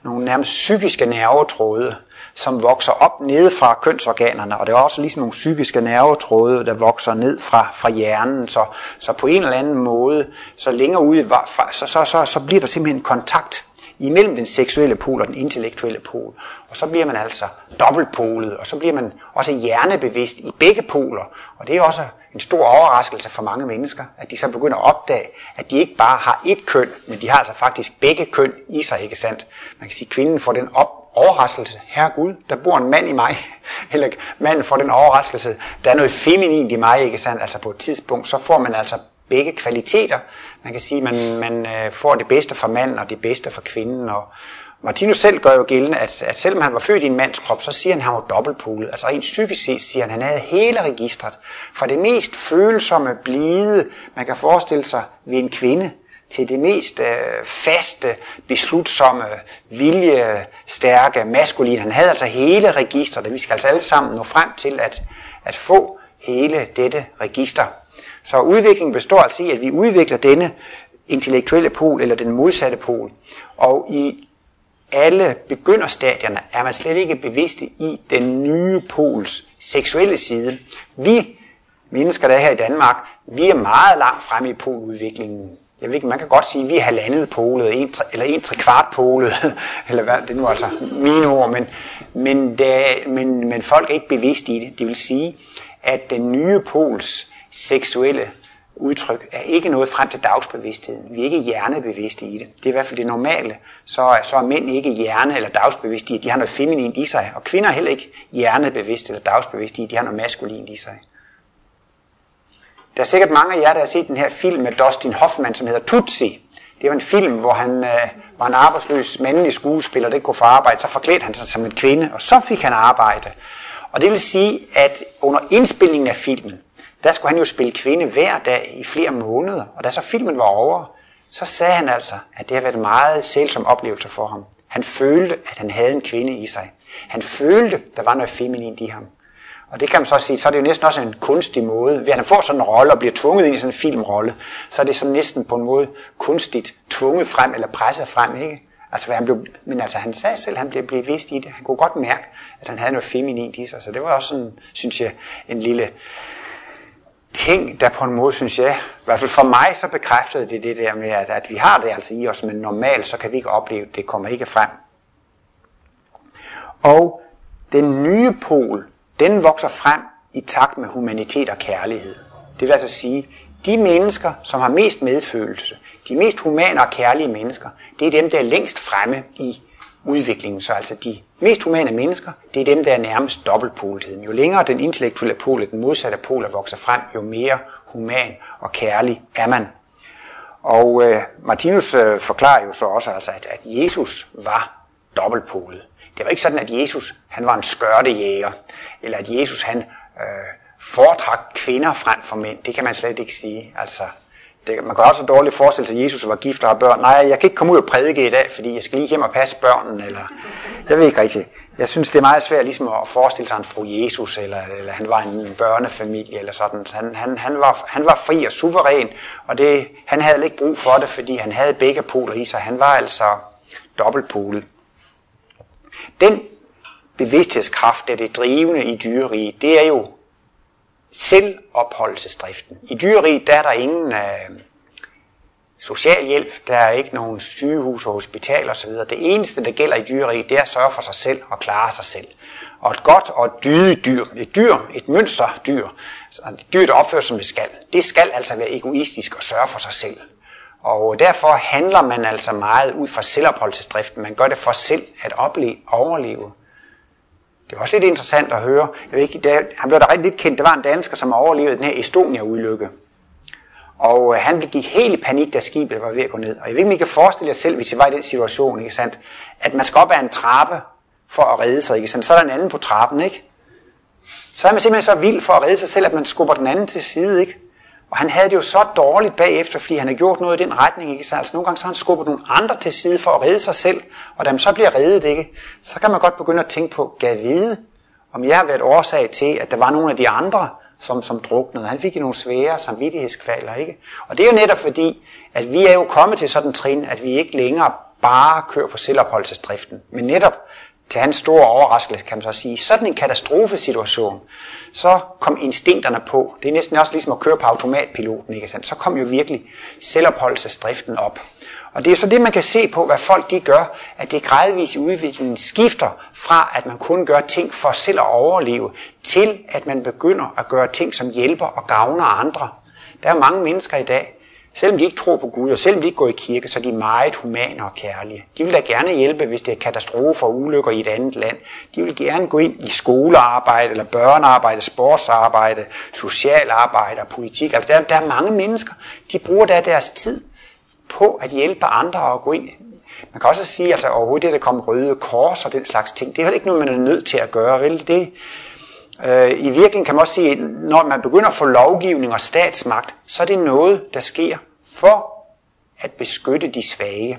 nogle nærmest psykiske nervetråde, som vokser op nede fra kønsorganerne, og det er også ligesom nogle psykiske nervetråde, der vokser ned fra, fra hjernen, så, så på en eller anden måde, så længere ude, så, så, så, så bliver der simpelthen kontakt imellem den seksuelle pol og den intellektuelle pol. Og så bliver man altså dobbeltpolet, og så bliver man også hjernebevidst i begge poler. Og det er også en stor overraskelse for mange mennesker, at de så begynder at opdage, at de ikke bare har ét køn, men de har altså faktisk begge køn i sig, ikke sandt? Man kan sige, at kvinden får den op, overraskelse, herre Gud, der bor en mand i mig, eller manden får den overraskelse, der er noget feminint i mig, ikke sandt? Altså på et tidspunkt, så får man altså begge kvaliteter. Man kan sige, at man, man øh, får det bedste for manden og det bedste for kvinden. Og Martinus selv gør jo gældende, at, at selvom han var født i en mands krop, så siger han, at han var dobbeltpolet. Altså rent psykisk set siger han, at han havde hele registret. Fra det mest følsomme, blide, man kan forestille sig ved en kvinde, til det mest øh, faste, beslutsomme, viljestærke, maskuline. Han havde altså hele registret, vi skal altså alle sammen nå frem til at, at få hele dette register. Så udviklingen består altså i, at vi udvikler denne intellektuelle pol eller den modsatte pol. Og i alle begynderstadierne er man slet ikke bevidste i den nye pols seksuelle side. Vi mennesker, der er her i Danmark, vi er meget langt fremme i poludviklingen. Jeg ved ikke, man kan godt sige, at vi er halvandet polet, en, eller en trekvart polet, eller hvad, det er nu altså mine ord, men, men, det, men, men folk er ikke bevidste i det. Det vil sige, at den nye pols seksuelle udtryk er ikke noget frem til dagsbevidstheden. Vi er ikke hjernebevidste i det. Det er i hvert fald det normale. Så er, så er mænd ikke hjerne- eller dagsbevidste i, de har noget feminint i sig. Og kvinder er heller ikke hjernebevidste eller dagsbevidste i, de har noget maskulint i sig. Der er sikkert mange af jer, der har set den her film med Dustin Hoffman, som hedder Tutsi. Det var en film, hvor han øh, var en arbejdsløs mandlig skuespiller, der ikke kunne få arbejde. Så forklædte han sig som en kvinde, og så fik han arbejde. Og det vil sige, at under indspilningen af filmen, der skulle han jo spille kvinde hver dag i flere måneder. Og da så filmen var over, så sagde han altså, at det har været en meget sælsom oplevelse for ham. Han følte, at han havde en kvinde i sig. Han følte, der var noget feminint i ham. Og det kan man så sige, så er det jo næsten også en kunstig måde. Ved at han får sådan en rolle og bliver tvunget ind i sådan en filmrolle, så er det sådan næsten på en måde kunstigt tvunget frem eller presset frem, ikke? Altså, han blev, men altså, han sagde selv, at han blev bevidst i det. Han kunne godt mærke, at han havde noget feminint i sig. Så det var også sådan, synes jeg, en lille ting, der på en måde, synes jeg, i hvert fald for mig, så bekræftede det det der med, at, at vi har det altså i os, men normalt, så kan vi ikke opleve, det kommer ikke frem. Og den nye pol, den vokser frem i takt med humanitet og kærlighed. Det vil altså sige, de mennesker, som har mest medfølelse, de mest humane og kærlige mennesker, det er dem, der er længst fremme i udviklingen. Så altså de mest humane mennesker, det er dem, der er nærmest dobbeltpoletheden. Jo længere den intellektuelle pol, den modsatte pol, vokser frem, jo mere human og kærlig er man. Og øh, Martinus øh, forklarer jo så også, altså, at, at Jesus var dobbeltpolet. Det var ikke sådan, at Jesus han var en skørtejæger, eller at Jesus han øh, foretrak kvinder frem for mænd. Det kan man slet ikke sige. Altså, det, man kan også dårligt forestille sig, at Jesus var gift og har børn. Nej, jeg kan ikke komme ud og prædike i dag, fordi jeg skal lige hjem og passe børnene. Eller, jeg ved ikke rigtigt. Jeg synes, det er meget svært ligesom at forestille sig en fru Jesus, eller, eller han var en børnefamilie, eller sådan. Han, han, han, var, han var fri og suveræn, og det, han havde ikke brug for det, fordi han havde begge poler i sig. Han var altså dobbeltpolet. Den bevidsthedskraft, der det drivende i dyreriget, det er jo selvopholdelsesdriften. I dyreriet der er der ingen øh, socialhjælp, der er ikke nogen sygehus og hospital osv. Det eneste, der gælder i dyreriet, det er at sørge for sig selv og klare sig selv. Og et godt og et dydigt dyr, et dyr, et mønsterdyr, et dyr, der opfører sig som det skal, det skal altså være egoistisk og sørge for sig selv. Og derfor handler man altså meget ud fra selvopholdelsesdriften. Man gør det for selv at opleve, overleve. Det er også lidt interessant at høre. Jeg ved ikke, der, han blev da rigtig lidt kendt. Det var en dansker, som overlevede den her Estonia-ulykke. Og øh, han gik helt i panik, da skibet var ved at gå ned. Og jeg ved ikke, om I kan forestille jer selv, hvis I var i den situation, ikke sandt? at man skal op ad en trappe for at redde sig. Ikke sandt? Så er der en anden på trappen, ikke? Så er man simpelthen så vild for at redde sig selv, at man skubber den anden til side, ikke? Og han havde det jo så dårligt bagefter, fordi han havde gjort noget i den retning. Ikke? Så altså nogle gange så har han skubbet nogle andre til side for at redde sig selv. Og da man så bliver reddet, ikke? så kan man godt begynde at tænke på, gav vide, om jeg har været årsag til, at der var nogle af de andre, som, som druknede. Han fik jo nogle svære samvittighedskvaler. Ikke? Og det er jo netop fordi, at vi er jo kommet til sådan en trin, at vi ikke længere bare kører på selvopholdelsesdriften, men netop til hans store overraskelse, kan man så sige, sådan en katastrofesituation, så kom instinkterne på. Det er næsten også ligesom at køre på automatpiloten, ikke sandt? Så kom jo virkelig selvopholdelsesdriften op. Og det er så det, man kan se på, hvad folk de gør, at det gradvist i udviklingen skifter fra, at man kun gør ting for selv at overleve, til at man begynder at gøre ting, som hjælper og gavner andre. Der er mange mennesker i dag, Selvom de ikke tror på Gud, og selvom de ikke går i kirke, så er de meget humane og kærlige. De vil da gerne hjælpe, hvis det er katastrofer og ulykker i et andet land. De vil gerne gå ind i skolearbejde, eller børnearbejde, sportsarbejde, socialarbejde og politik. Altså der, der er mange mennesker, de bruger da deres tid på at hjælpe andre og gå ind. Man kan også sige, altså overhovedet det, der kommer røde kors og den slags ting, det er jo ikke noget, man er nødt til at gøre, vel? Det, øh, I virkeligheden kan man også sige, når man begynder at få lovgivning og statsmagt, så er det noget, der sker for at beskytte de svage.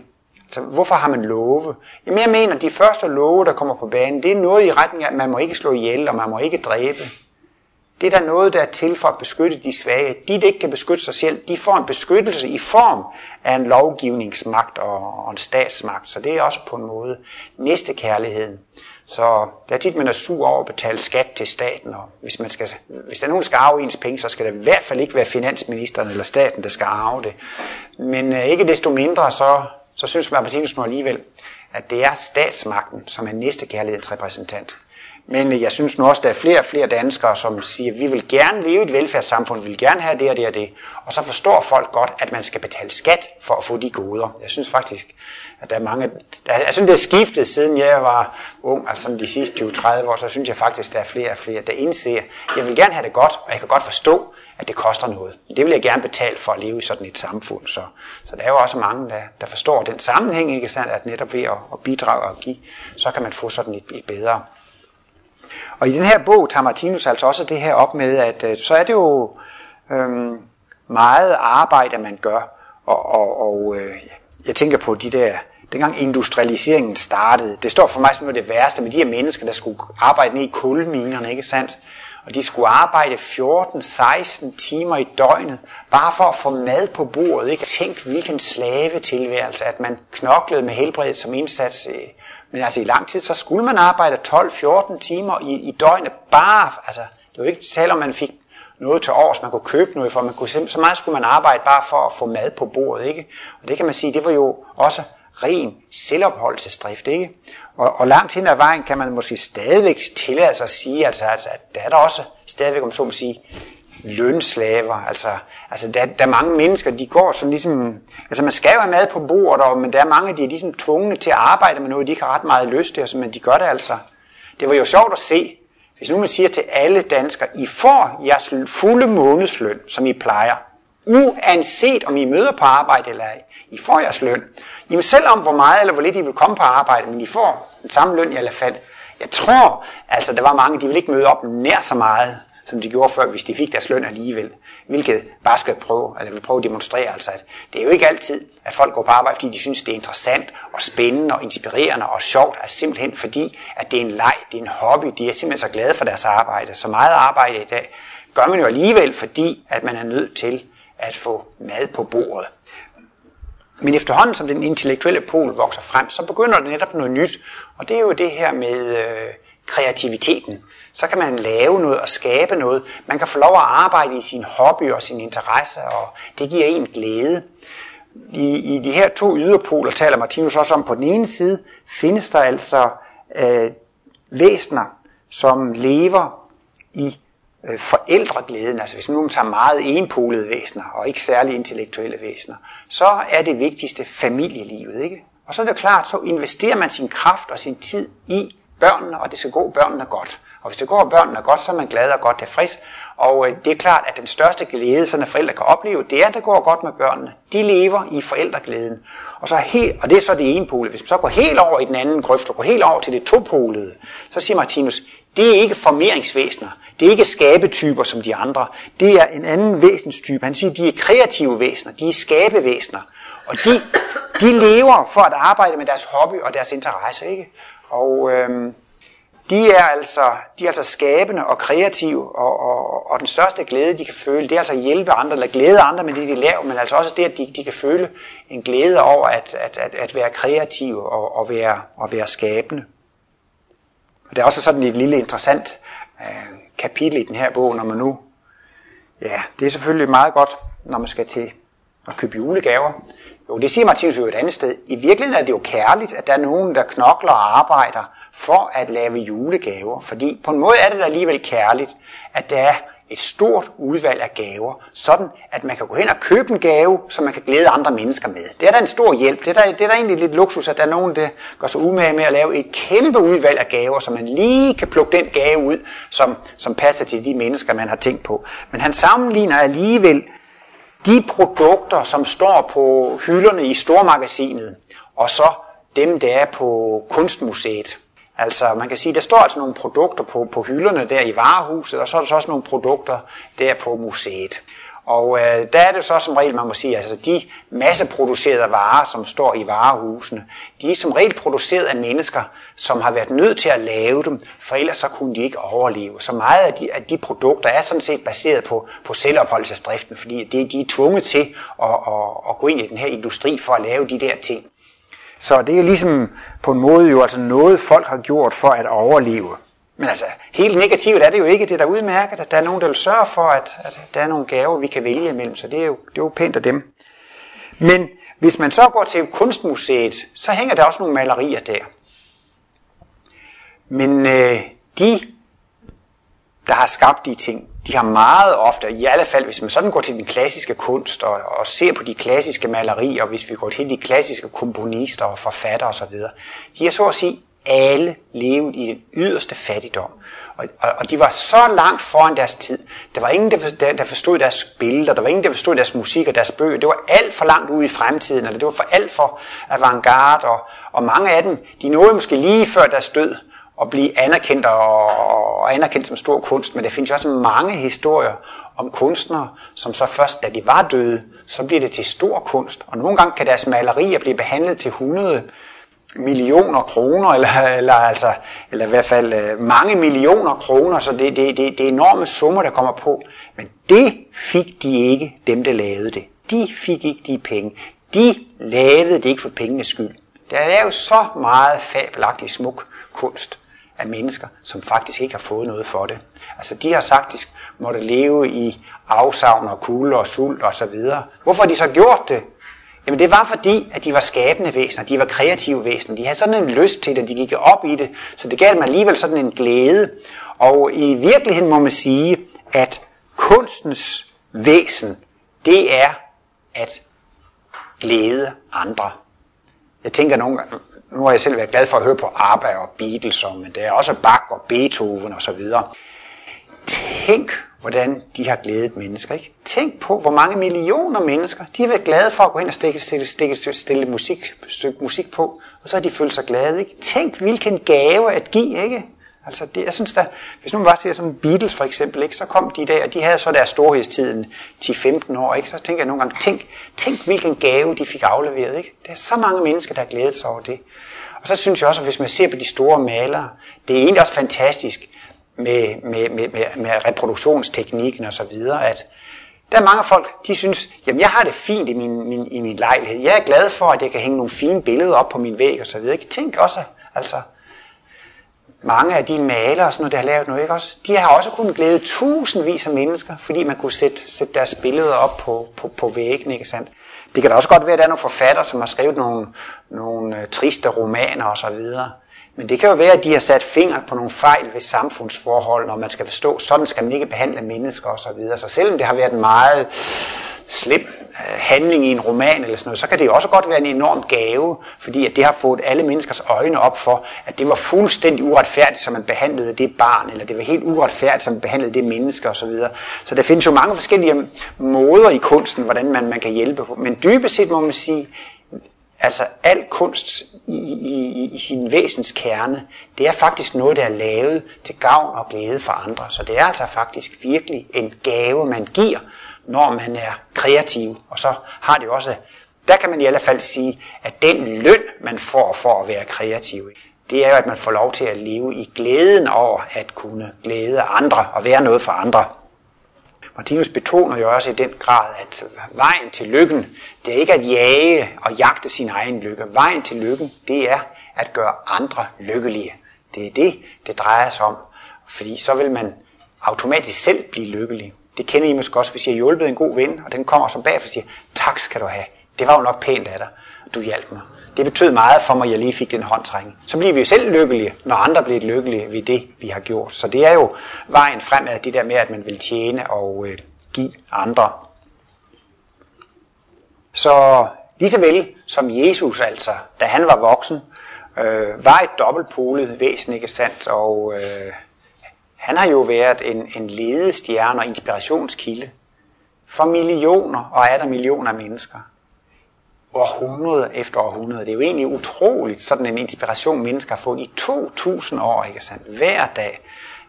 Så hvorfor har man love? Jamen, jeg mener, at de første love, der kommer på banen, det er noget i retning af, at man må ikke slå ihjel, og man må ikke dræbe. Det er der noget, der er til for at beskytte de svage. De, der ikke kan beskytte sig selv, de får en beskyttelse i form af en lovgivningsmagt og en statsmagt. Så det er også på en måde næste kærligheden. Så det er tit, man er sur over at betale skat til staten, og hvis, man skal, hvis der er nogen, der skal arve ens penge, så skal det i hvert fald ikke være finansministeren eller staten, der skal arve det. Men øh, ikke desto mindre, så, så synes Martinus nu alligevel, at det er statsmagten, som er næste kærlighedens repræsentant. Men øh, jeg synes nu også, at der er flere og flere danskere, som siger, at vi vil gerne leve i et velfærdssamfund, vi vil gerne have det og det og det. Og så forstår folk godt, at man skal betale skat for at få de goder. Jeg synes faktisk, at der er mange... Der, jeg synes, det er skiftet, siden jeg var ung, altså de sidste 20-30 år, så synes jeg faktisk, der er flere og flere, der indser, jeg vil gerne have det godt, og jeg kan godt forstå, at det koster noget. Det vil jeg gerne betale for at leve i sådan et samfund. Så, så der er jo også mange, der, der forstår den sammenhæng, ikke sandt, at netop ved at, at bidrage og give, så kan man få sådan et, et bedre og i den her bog tager Martinus altså også det her op med, at øh, så er det jo øhm, meget arbejde, man gør. Og, og, og øh, jeg tænker på de der, dengang industrialiseringen startede, det står for mig som noget det værste med de her mennesker, der skulle arbejde ned i kulminerne, ikke sandt? Og de skulle arbejde 14-16 timer i døgnet, bare for at få mad på bordet. Ikke? Tænk, hvilken slave tilværelse, at man knoklede med helbredet som indsats. Øh, men altså i lang tid, så skulle man arbejde 12-14 timer i, i døgnet, bare, altså det var ikke tale om, man fik noget til års, man kunne købe noget for, man kunne, så meget skulle man arbejde bare for at få mad på bordet, ikke? Og det kan man sige, det var jo også ren selvopholdelsesdrift, ikke? Og, og langt hen ad vejen kan man måske stadigvæk tillade sig at sige, altså, altså, at der er der også stadigvæk, om så må sige, lønslaver. Altså, altså der, der er mange mennesker, de går sådan ligesom... Altså man skal jo have mad på bordet, og, men der er mange, de er ligesom tvungne til at arbejde med noget, de ikke har ret meget lyst til, altså, men de gør det altså. Det var jo sjovt at se, hvis nu man siger til alle danskere, I får jeres fulde månedsløn, som I plejer, uanset om I møder på arbejde eller ej. I får jeres løn. Jamen selvom hvor meget eller hvor lidt I vil komme på arbejde, men I får den samme løn i alle fald. Jeg tror, altså der var mange, de ville ikke møde op nær så meget, som de gjorde før, hvis de fik deres løn alligevel. Hvilket bare skal prøve, altså, eller vil prøve at demonstrere, altså at det er jo ikke altid, at folk går på arbejde, fordi de synes, det er interessant og spændende og inspirerende og sjovt, er simpelthen fordi, at det er en leg, det er en hobby, de er simpelthen så glade for deres arbejde. Så meget arbejde i dag gør man jo alligevel, fordi at man er nødt til at få mad på bordet. Men efterhånden som den intellektuelle pol vokser frem, så begynder det netop noget nyt. Og det er jo det her med øh, kreativiteten. Så kan man lave noget og skabe noget. Man kan få lov at arbejde i sin hobby og sin interesse, og det giver en glæde. I, i de her to yderpoler taler Martinus også om, på den ene side findes der altså øh, væsener, som lever i øh, forældreglæden, altså hvis nu tager meget enpolede væsener, og ikke særlig intellektuelle væsener, så er det vigtigste familielivet, ikke? Og så er det klart, så investerer man sin kraft og sin tid i børnene, og det skal gå børnene godt. Og hvis det går børnene godt, så er man glad og godt tilfreds. Og øh, det er klart, at den største glæde, sådan forældre kan opleve, det er, at det går godt med børnene. De lever i forældreglæden. Og, så helt, og det er så det ene pole. Hvis man så går helt over i den anden grøft, og går helt over til det topolede, så siger Martinus, det er ikke formeringsvæsener. Det er ikke skabetyper som de andre. Det er en anden væsenstype. Han siger, de er kreative væsener. De er skabevæsener. Og de, de lever for at arbejde med deres hobby og deres interesse. Ikke? Og øhm, de er altså, de er altså skabende og kreative, og, og, og den største glæde, de kan føle, det er altså at hjælpe andre, eller glæde andre med det, de laver, men altså også det, at de, de kan føle en glæde over at, at, at, at være kreative og, og, være, og være skabende. Og det er også sådan et lille interessant øh, kapitel i den her bog, når man nu, ja, det er selvfølgelig meget godt, når man skal til at købe julegaver. Jo, det siger Martinus jo et andet sted. I virkeligheden er det jo kærligt, at der er nogen, der knokler og arbejder for at lave julegaver. Fordi på en måde er det da alligevel kærligt, at der er et stort udvalg af gaver, sådan at man kan gå hen og købe en gave, som man kan glæde andre mennesker med. Det er da en stor hjælp. Det er da, det er da egentlig lidt luksus, at der er nogen, der går så umage med at lave et kæmpe udvalg af gaver, så man lige kan plukke den gave ud, som, som passer til de mennesker, man har tænkt på. Men han sammenligner alligevel de produkter, som står på hylderne i stormagasinet, og så dem, der er på kunstmuseet. Altså man kan sige, der står altså nogle produkter på, på hylderne der i varehuset, og så er der så også nogle produkter der på museet. Og øh, der er det så som regel, man må sige, altså de masseproducerede varer, som står i varehusene, de er som regel produceret af mennesker, som har været nødt til at lave dem, for ellers så kunne de ikke overleve. Så meget af de, af de produkter er sådan set baseret på, på selvopholdelsesdriften, fordi de, de er tvunget til at, at, at gå ind i den her industri for at lave de der ting. Så det er ligesom på en måde jo altså noget, folk har gjort for at overleve. Men altså, helt negativt er det jo ikke. Det er udmærket, at der er nogen, der vil sørge for, at, at der er nogle gaver, vi kan vælge imellem. Så det er, jo, det er jo pænt af dem. Men hvis man så går til kunstmuseet, så hænger der også nogle malerier der. Men øh, de, der har skabt de ting, de har meget ofte, i alle fald hvis man sådan går til den klassiske kunst og, og ser på de klassiske malerier, og hvis vi går til de klassiske komponister og forfattere osv., de har så at sige alle levet i den yderste fattigdom. Og, og, og de var så langt foran deres tid. Der var ingen, der, der forstod deres billeder, der var ingen, der forstod deres musik og deres bøger. Det var alt for langt ude i fremtiden, eller det var for alt for avantgarde, og, og mange af dem, de nåede måske lige før deres død at blive anerkendt og, og anerkendt som stor kunst, men der findes jo også mange historier om kunstnere, som så først, da de var døde, så bliver det til stor kunst. Og nogle gange kan deres malerier blive behandlet til 100 millioner kroner, eller, eller, altså, eller i hvert fald øh, mange millioner kroner, så det, det, det, det er enorme summer, der kommer på. Men det fik de ikke, dem der lavede det. De fik ikke de penge. De lavede det ikke for pengenes skyld. Der er jo så meget fabelagtig smuk kunst af mennesker, som faktisk ikke har fået noget for det. Altså de har faktisk måtte leve i afsavn og kulde og sult og så videre. Hvorfor har de så gjort det? Jamen det var fordi, at de var skabende væsener, de var kreative væsener. De havde sådan en lyst til det, de gik op i det, så det gav dem alligevel sådan en glæde. Og i virkeligheden må man sige, at kunstens væsen, det er at glæde andre. Jeg tænker nogle gange, nu har jeg selv været glad for at høre på ABBA og Beatles, men der er også Bach og Beethoven og så videre. Tænk, hvordan de har glædet mennesker. Ikke? Tænk på, hvor mange millioner mennesker, de har været glade for at gå ind og stikke, stikke, stikke, stille musik, stykke musik på, og så har de følt sig glade. Ikke? Tænk, hvilken gave at give, ikke? Altså, det, jeg synes da, hvis nu man bare ser sådan Beatles for eksempel, ikke, så kom de der, og de havde så deres storhedstiden 10-15 år, ikke, så tænker jeg nogle gange, tænk, tænk hvilken gave de fik afleveret. Ikke? Der er så mange mennesker, der har glædet sig over det. Og så synes jeg også, at hvis man ser på de store malere, det er egentlig også fantastisk med, med, med, med, med reproduktionsteknikken og så videre, at der er mange folk, de synes, jamen jeg har det fint i min, min, i min lejlighed. Jeg er glad for, at jeg kan hænge nogle fine billeder op på min væg og så videre. Ikke? Tænk også, altså, mange af de malere sådan noget, der har lavet noget, ikke også? De har også kunnet glæde tusindvis af mennesker, fordi man kunne sætte, sætte deres billeder op på, på, på væggen, ikke sandt? Det kan da også godt være, at der er nogle forfatter, som har skrevet nogle, nogle øh, triste romaner og så videre. Men det kan jo være, at de har sat fingeren på nogle fejl ved samfundsforhold, når man skal forstå, sådan skal man ikke behandle mennesker og så videre. Så selvom det har været en meget slip øh, handling i en roman eller sådan noget, så kan det jo også godt være en enorm gave, fordi at det har fået alle menneskers øjne op for, at det var fuldstændig uretfærdigt, som man behandlede det barn, eller det var helt uretfærdigt, som man behandlede det menneske osv. Så, så der findes jo mange forskellige måder i kunsten, hvordan man, man kan hjælpe på. Men dybest set må man sige, altså al kunst i, i, i sin væsens kerne, det er faktisk noget, der er lavet til gavn og glæde for andre. Så det er altså faktisk virkelig en gave, man giver, når man er kreativ. Og så har det også, der kan man i alle fald sige, at den løn, man får for at være kreativ, det er jo, at man får lov til at leve i glæden over at kunne glæde andre og være noget for andre. Martinus betoner jo også i den grad, at vejen til lykken, det er ikke at jage og jagte sin egen lykke. Vejen til lykken, det er at gøre andre lykkelige. Det er det, det drejer sig om. Fordi så vil man automatisk selv blive lykkelig. Det kender I måske også, hvis I har hjulpet en god ven, og den kommer så bag og siger, tak skal du have. Det var jo nok pænt af dig, at du hjalp mig. Det betød meget for mig, at jeg lige fik den håndtrækning. Så bliver vi jo selv lykkelige, når andre bliver lykkelige ved det, vi har gjort. Så det er jo vejen fremad, det der med, at man vil tjene og øh, give andre. Så lige så vel som Jesus altså, da han var voksen, øh, var et dobbeltpolet væsen, ikke sandt? Og øh, han har jo været en, en ledestjerne og inspirationskilde for millioner og er der millioner af mennesker. Århundrede efter århundrede. Det er jo egentlig utroligt, sådan en inspiration mennesker har fået i 2000 år, ikke sandt? Hver dag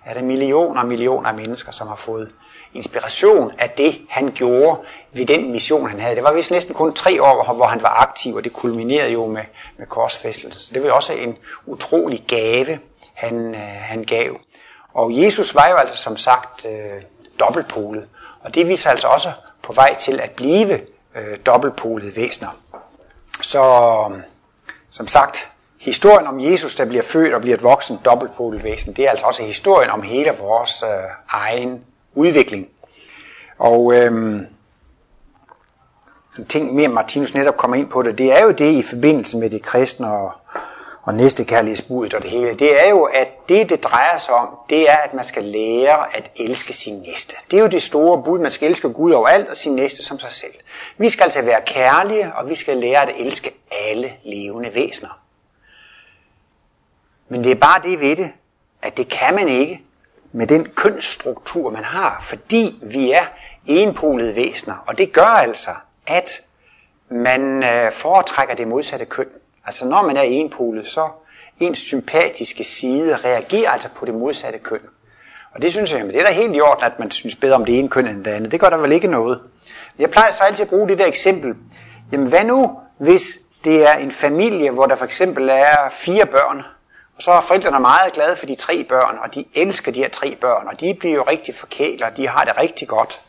er der millioner og millioner af mennesker, som har fået inspiration af det, han gjorde ved den mission, han havde. Det var vist næsten kun tre år, hvor han var aktiv, og det kulminerede jo med, med korsfæstelse. Så det var også en utrolig gave, han, øh, han gav. Og Jesus var jo altså som sagt øh, dobbeltpolet, og det viser altså også på vej til at blive øh, dobbeltpolede væsener. Så øh, som sagt, historien om Jesus, der bliver født og bliver et voksen dobbeltpolet væsen, det er altså også historien om hele vores øh, egen udvikling. Og øh, en ting mere, Martinus netop kommer ind på det, det er jo det i forbindelse med det kristne og, og næste kærlighedsbudet og det hele. Det er jo, at det, det drejer sig om, det er, at man skal lære at elske sin næste. Det er jo det store bud, man skal elske Gud overalt og sin næste som sig selv. Vi skal altså være kærlige, og vi skal lære at elske alle levende væsener. Men det er bare det ved det, at det kan man ikke, med den kønsstruktur, man har, fordi vi er enpolede væsener. Og det gør altså, at man øh, foretrækker det modsatte køn. Altså når man er enpolet, så ens sympatiske side reagerer altså på det modsatte køn. Og det synes jeg, det er da helt i orden, at man synes bedre om det ene køn end det andet. Det gør der vel ikke noget. Jeg plejer så altid at bruge det der eksempel. Jamen hvad nu, hvis det er en familie, hvor der for eksempel er fire børn, og så er forældrene meget glade for de tre børn, og de elsker de her tre børn, og de bliver jo rigtig forkælet, og de har det rigtig godt.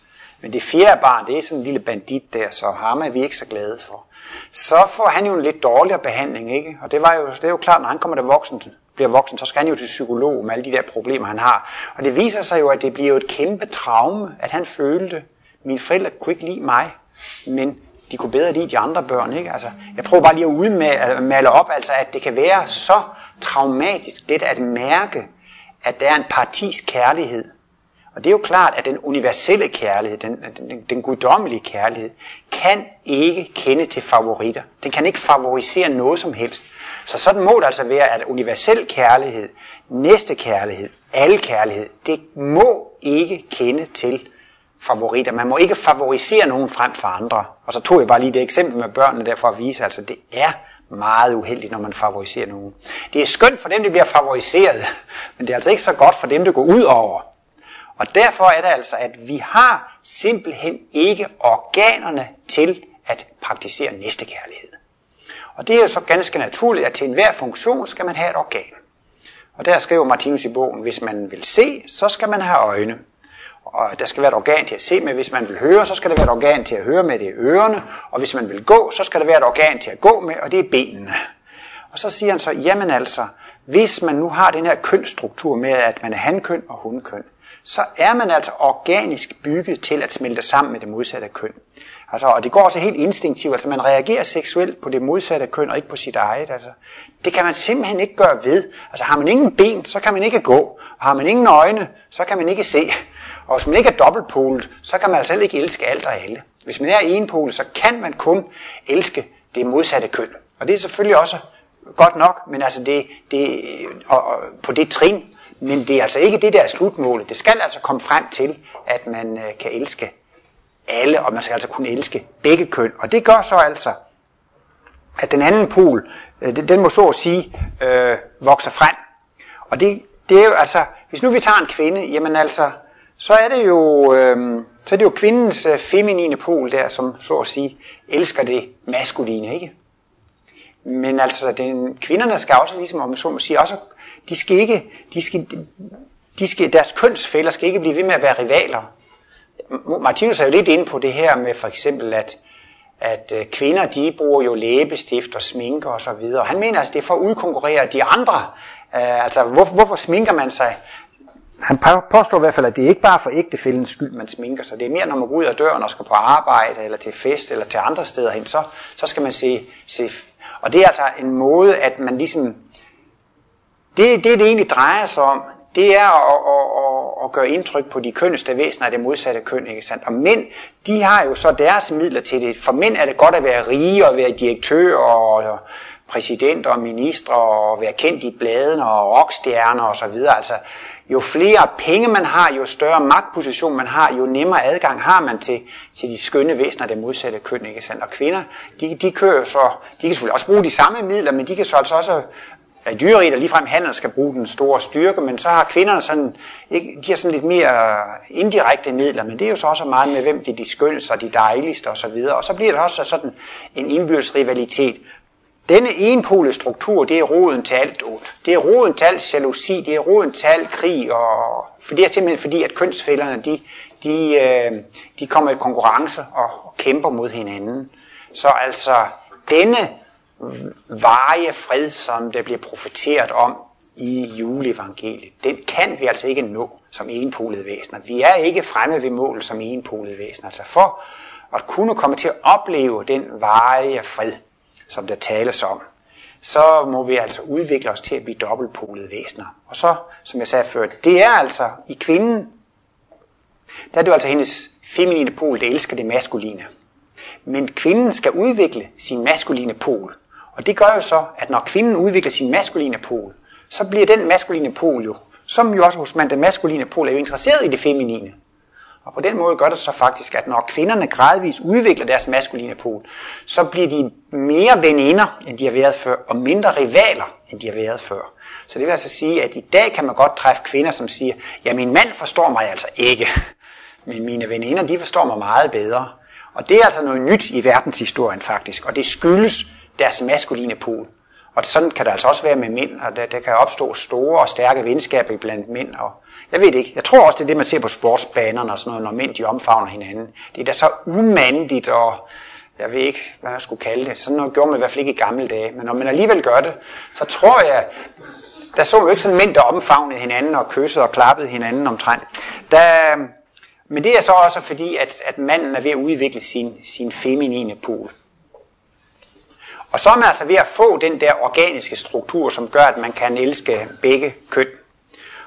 Men det fjerde barn, det er sådan en lille bandit der, så ham er vi ikke så glade for. Så får han jo en lidt dårligere behandling, ikke? Og det, var jo, det er jo klart, når han kommer til voksen, bliver voksen, så skal han jo til psykolog med alle de der problemer, han har. Og det viser sig jo, at det bliver jo et kæmpe traume, at han følte, mine forældre kunne ikke lide mig, men de kunne bedre lide de andre børn. Ikke? Altså, jeg prøver bare lige at udmale op, altså, at det kan være så traumatisk, det at mærke, at der er en partisk kærlighed. Og det er jo klart, at den universelle kærlighed, den, den, den guddommelige kærlighed, kan ikke kende til favoritter. Den kan ikke favorisere noget som helst. Så sådan må det altså være, at universel kærlighed, næste kærlighed, al kærlighed, det må ikke kende til favoritter. Man må ikke favorisere nogen frem for andre. Og så tog jeg bare lige det eksempel med børnene der for at vise, altså det er meget uheldigt, når man favoriserer nogen. Det er skønt for dem, der bliver favoriseret, men det er altså ikke så godt for dem, det går ud over. Og derfor er det altså, at vi har simpelthen ikke organerne til at praktisere næstekærlighed. Og det er jo så ganske naturligt, at til enhver funktion skal man have et organ. Og der skriver Martinus i bogen, hvis man vil se, så skal man have øjne. Og der skal være et organ til at se med. Hvis man vil høre, så skal der være et organ til at høre med, det er ørerne. Og hvis man vil gå, så skal der være et organ til at gå med, og det er benene. Og så siger han så, jamen altså, hvis man nu har den her kønsstruktur med, at man er hankøn og hundkøn, så er man altså organisk bygget til at smelte sammen med det modsatte køn. Altså, og det går også helt instinktivt, altså man reagerer seksuelt på det modsatte køn og ikke på sit eget. Altså. Det kan man simpelthen ikke gøre ved. Altså har man ingen ben, så kan man ikke gå. Og har man ingen øjne, så kan man ikke se. Og hvis man ikke er dobbeltpolet, så kan man altså ikke elske alt og alle. Hvis man er enpolet, så kan man kun elske det modsatte køn. Og det er selvfølgelig også godt nok, men altså det, det, og, og, på det trin, men det er altså ikke det, der er slutmålet. Det skal altså komme frem til, at man øh, kan elske alle, og man skal altså kunne elske begge køn. Og det gør så altså, at den anden pol, øh, den må så at sige øh, vokser frem. Og det, det er jo altså, hvis nu vi tager en kvinde, jamen altså, så er det jo, øh, så er det jo kvindens øh, feminine pol der, som så at sige elsker det maskuline, ikke? Men altså, den, kvinderne skal også ligesom, om så må sige, også, de skal ikke, de skal, de skal, deres kønsfælder skal ikke blive ved med at være rivaler. Martinus er jo lidt inde på det her med for eksempel, at, at øh, kvinder de bruger jo læbestift og sminke og så videre. Han mener altså, det er for at udkonkurrere de andre. Uh, altså, hvor, hvorfor sminker man sig? Han påstår i hvert fald, at det ikke bare er for ægtefældens skyld, man sminker sig. Det er mere, når man går ud af døren og skal på arbejde, eller til fest, eller til andre steder hen, så, så skal man se, se... Og det er altså en måde, at man ligesom... Det, det, det egentlig drejer sig om, det er at, at, at, at gøre indtryk på de kønneste væsener af det modsatte køn. Ikke sandt? Og mænd, de har jo så deres midler til det. For mænd er det godt at være rige og være direktør og præsident og minister og være kendt i bladene og rockstjerner og så videre. Altså, jo flere penge man har, jo større magtposition man har, jo nemmere adgang har man til, til de skønne væsener, det modsatte køn. Ikke sandt? Og kvinder, de, de kører så, de kan selvfølgelig også bruge de samme midler, men de kan så altså også dyreriet og ligefrem handel skal bruge den store styrke, men så har kvinderne sådan, ikke, de har sådan lidt mere indirekte midler, men det er jo så også meget med, hvem de er de skønneste og de dejligste osv., og, så videre. og så bliver det også sådan en indbyrdes rivalitet. Denne enpolede struktur, det er roden til alt ondt. Det er roden til alt jalousi, det er roden til alt krig, og for det er simpelthen fordi, at kønsfælderne, de, de, øh, de kommer i konkurrence og kæmper mod hinanden. Så altså, denne varige fred, som der bliver profeteret om i juleevangeliet, den kan vi altså ikke nå som enpolede væsener. Vi er ikke fremme ved målet som enpolede væsener. Altså for at kunne komme til at opleve den varige fred, som der tales om, så må vi altså udvikle os til at blive dobbeltpolede væsener. Og så, som jeg sagde før, det er altså i kvinden, der er det jo altså hendes feminine pol, der elsker det maskuline. Men kvinden skal udvikle sin maskuline pol. Og det gør jo så, at når kvinden udvikler sin maskuline pol, så bliver den maskuline pol jo, som jo også hos man den maskuline pol, er jo interesseret i det feminine. Og på den måde gør det så faktisk, at når kvinderne gradvist udvikler deres maskuline pol, så bliver de mere veninder, end de har været før, og mindre rivaler, end de har været før. Så det vil altså sige, at i dag kan man godt træffe kvinder, som siger, ja, min mand forstår mig altså ikke, men mine veninder, de forstår mig meget bedre. Og det er altså noget nyt i verdenshistorien faktisk, og det skyldes deres maskuline pol. Og sådan kan det altså også være med mænd, og der, der kan opstå store og stærke venskaber blandt mænd. Og jeg ved ikke, jeg tror også, det er det, man ser på sportsbanerne og sådan noget, når mænd de omfavner hinanden. Det er da så umandigt og jeg ved ikke, hvad man skulle kalde det. Sådan noget gjorde man i hvert fald ikke i gamle dage. Men når man alligevel gør det, så tror jeg, der så jo ikke sådan mænd, der omfavnede hinanden og kyssede og klappede hinanden omtrent. Der, men det er så også fordi, at, at manden er ved at udvikle sin, sin feminine pol. Og så er man altså ved at få den der organiske struktur, som gør, at man kan elske begge køn.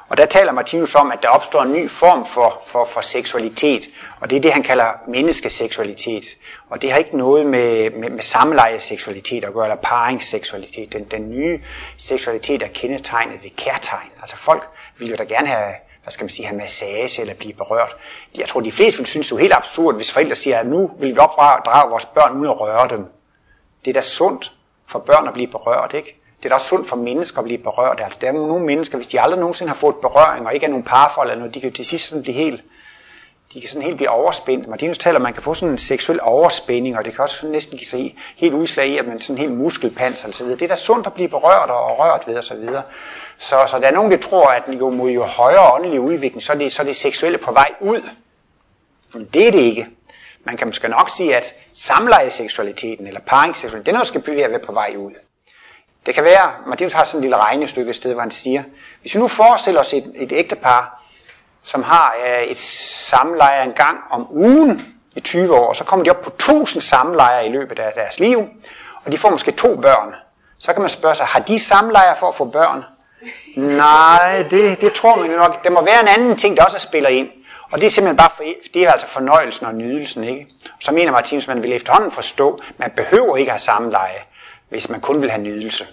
Og der taler Martinus om, at der opstår en ny form for, for, for seksualitet, og det er det, han kalder menneskeseksualitet. Og det har ikke noget med, med, med samlejeseksualitet at gøre, eller paringsseksualitet. Den, den nye seksualitet er kendetegnet ved kærtegn. Altså folk vil jo da gerne have, hvad skal man sige, have massage eller blive berørt. Jeg tror, de fleste vil synes, det er helt absurd, hvis forældre siger, at nu vil vi opdrage vores børn uden at røre dem. Det er da sundt for børn at blive berørt, ikke? Det er da også sundt for mennesker at blive berørt. Altså, der er nogle mennesker, hvis de aldrig nogensinde har fået berøring, og ikke er nogen parforhold eller noget, de kan til sidst sådan blive helt, de kan sådan helt blive overspændt. Martinus taler, at man kan få sådan en seksuel overspænding, og det kan også næsten give sig helt udslag i, at man sådan helt muskelpanser og så videre. Det er da sundt at blive berørt og rørt ved og så videre. Så, så der er nogen, der tror, at jo, mod jo højere åndelig udvikling, så er, det, så er det seksuelle på vej ud. Men det er det ikke. Man kan måske nok sige, at samlejeseksualiteten eller paringsseksualiteten, den er måske ved at være på vej ud. Det kan være, Martinus har sådan et lille regnestykke et sted, hvor han siger, hvis vi nu forestiller os et, et ægtepar, som har øh, et samleje en gang om ugen i 20 år, så kommer de op på 1000 samlejer i løbet af deres liv, og de får måske to børn. Så kan man spørge sig, har de samlejer for at få børn? Nej, det, det tror man jo nok. Der må være en anden ting, der også spiller ind. Og det er simpelthen bare for, det er altså fornøjelsen og nydelsen, ikke? Så mener Martinus, man vil efterhånden forstå, man behøver ikke have samleje, hvis man kun vil have nydelse.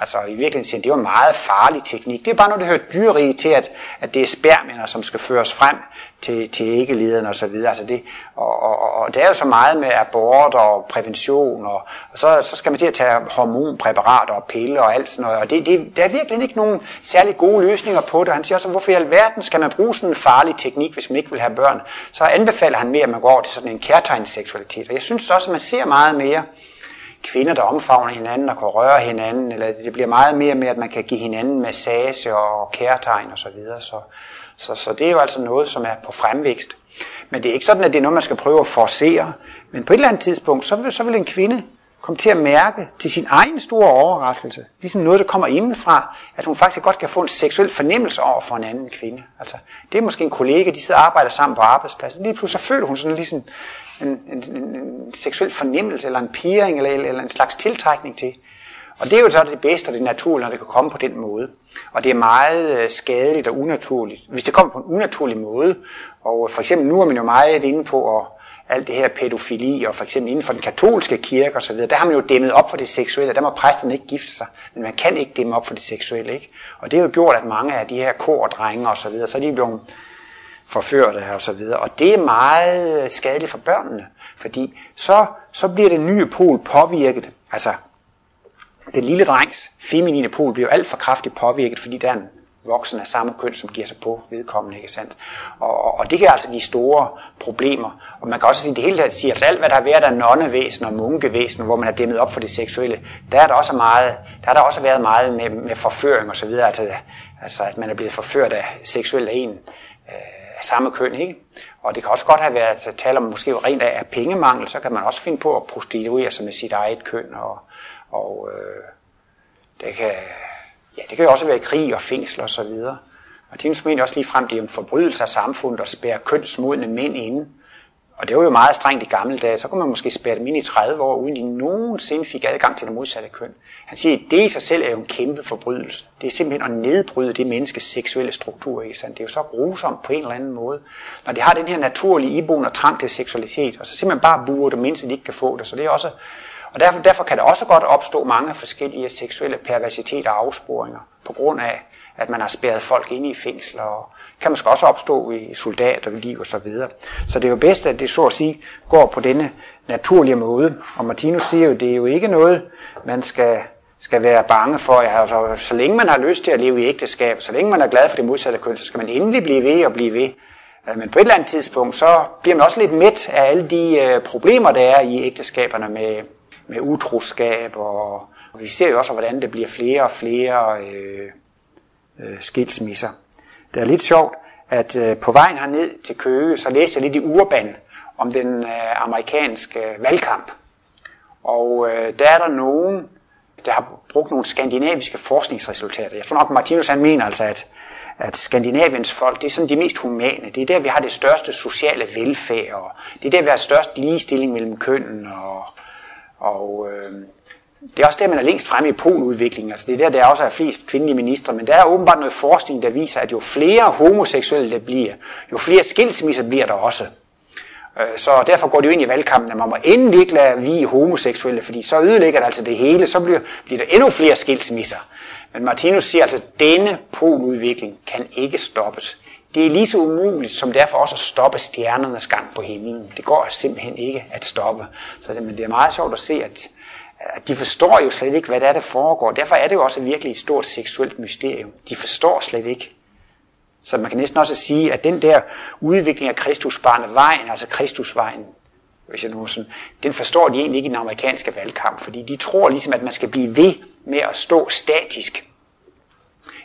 Altså i virkeligheden siger det er jo en meget farlig teknik. Det er bare noget, der hører dyrerige til, at, at det er spermier, som skal føres frem til, til æggelederne og så. Altså det, og, og, og, det er jo så meget med abort og prævention, og, og så, så skal man til at tage hormonpræparater og piller og alt sådan noget. Og det, det, der er virkelig ikke nogen særlig gode løsninger på det. Han siger også, hvorfor i alverden skal man bruge sådan en farlig teknik, hvis man ikke vil have børn? Så anbefaler han mere, at man går over til sådan en kærtegnsseksualitet. Og jeg synes også, at man ser meget mere kvinder, der omfavner hinanden og kan røre hinanden, eller det bliver meget mere med, at man kan give hinanden massage og kærtegn osv. Så, videre. så, så, så det er jo altså noget, som er på fremvækst. Men det er ikke sådan, at det er noget, man skal prøve at forcere, Men på et eller andet tidspunkt, så vil, så vil en kvinde komme til at mærke til sin egen store overraskelse, ligesom noget, der kommer indenfra, at hun faktisk godt kan få en seksuel fornemmelse over for en anden kvinde. Altså, det er måske en kollega, de sidder og arbejder sammen på arbejdspladsen. Lige pludselig så føler hun sådan ligesom en, en, en, en seksuel fornemmelse, eller en piring, eller, eller en slags tiltrækning til. Og det er jo så det bedste og det naturlige, når det kan komme på den måde. Og det er meget øh, skadeligt og unaturligt, hvis det kommer på en unaturlig måde. Og for eksempel nu er man jo meget inde på at alt det her pædofili, og for eksempel inden for den katolske kirke osv., der har man jo dæmmet op for det seksuelle, der må præsterne ikke gifte sig, men man kan ikke dæmme op for det seksuelle, ikke? Og det har jo gjort, at mange af de her kor og så videre, så er de blevet forførte og så videre, og det er meget skadeligt for børnene, fordi så, så bliver det nye pol påvirket, altså den lille drengs feminine pol bliver alt for kraftigt påvirket, fordi der er en voksen af samme køn, som giver sig på vedkommende, ikke sandt? Og, og det kan altså give store problemer. Og man kan også sige, at det hele taget siger, at alt hvad der har været af nonnevæsen og munkevæsen, hvor man har dæmmet op for det seksuelle, der er der også meget, der har der også været meget med, med forføring og så videre, altså, altså at man er blevet forført af seksuelt af en øh, af samme køn, ikke? Og det kan også godt have været tale om måske rent af, pengemangel, så kan man også finde på at prostituere sig med sit eget køn, og, og øh, det kan Ja, det kan jo også være krig og fængsel og så videre. Martinus mener også lige frem, det er en forbrydelse af samfundet at spære kønsmodne mænd inde. Og det var jo meget strengt i gamle dage. Så kunne man måske spære dem ind i 30 år, uden de nogensinde fik adgang til det modsatte køn. Han siger, at det i sig selv er jo en kæmpe forbrydelse. Det er simpelthen at nedbryde det menneskes seksuelle struktur. Ikke sandt? Det er jo så grusomt på en eller anden måde. Når de har den her naturlige iboende trang til seksualitet, og så simpelthen bare burer dem indtil de ikke kan få det. Så det er også og derfor, derfor kan der også godt opstå mange forskellige seksuelle perversiteter og afsporinger, på grund af, at man har spærret folk ind i fængsler, og kan måske også opstå i soldaterliv og så videre. Så det er jo bedst, at det så at sige går på denne naturlige måde. Og Martinus siger jo, det er jo ikke noget, man skal, skal være bange for. Altså, så længe man har lyst til at leve i ægteskab, så længe man er glad for det modsatte køn, så skal man endelig blive ved og blive ved. Øh, men på et eller andet tidspunkt, så bliver man også lidt midt af alle de øh, problemer, der er i ægteskaberne med, med utroskab, og, og vi ser jo også, hvordan det bliver flere og flere øh, øh, skilsmisser. Det er lidt sjovt, at øh, på vejen herned til Køge, så læste jeg lidt i Urban om den øh, amerikanske øh, valgkamp. Og øh, der er der nogen, der har brugt nogle skandinaviske forskningsresultater. Jeg tror nok, Martinus han mener altså, at, at Skandinaviens folk, det er sådan de mest humane. Det er der, vi har det største sociale velfærd, og det er der, vi har størst ligestilling mellem kønnen, og og øh, det er også der, man er længst fremme i poludviklingen. Altså det er der, der også er flest kvindelige ministre. Men der er åbenbart noget forskning, der viser, at jo flere homoseksuelle der bliver, jo flere skilsmisser bliver der også. Øh, så derfor går det jo ind i valgkampen, at man må endelig ikke lade vi homoseksuelle, fordi så ødelægger det altså det hele, så bliver, bliver der endnu flere skilsmisser. Men Martinus siger altså, at denne poludvikling kan ikke stoppes. Det er lige så umuligt som derfor også at stoppe stjernernes gang på himlen. Det går simpelthen ikke at stoppe. Så det, men det er meget sjovt at se, at Øh, de forstår jo slet ikke, hvad det er, der foregår. Derfor er det jo også virkelig et stort seksuelt mysterium. De forstår slet ikke. Så man kan næsten også sige, at den der udvikling af Kristusbarnet vejen, altså Kristusvejen, hvis jeg nu sådan, den forstår de egentlig ikke i den amerikanske valgkamp, fordi de tror ligesom, at man skal blive ved med at stå statisk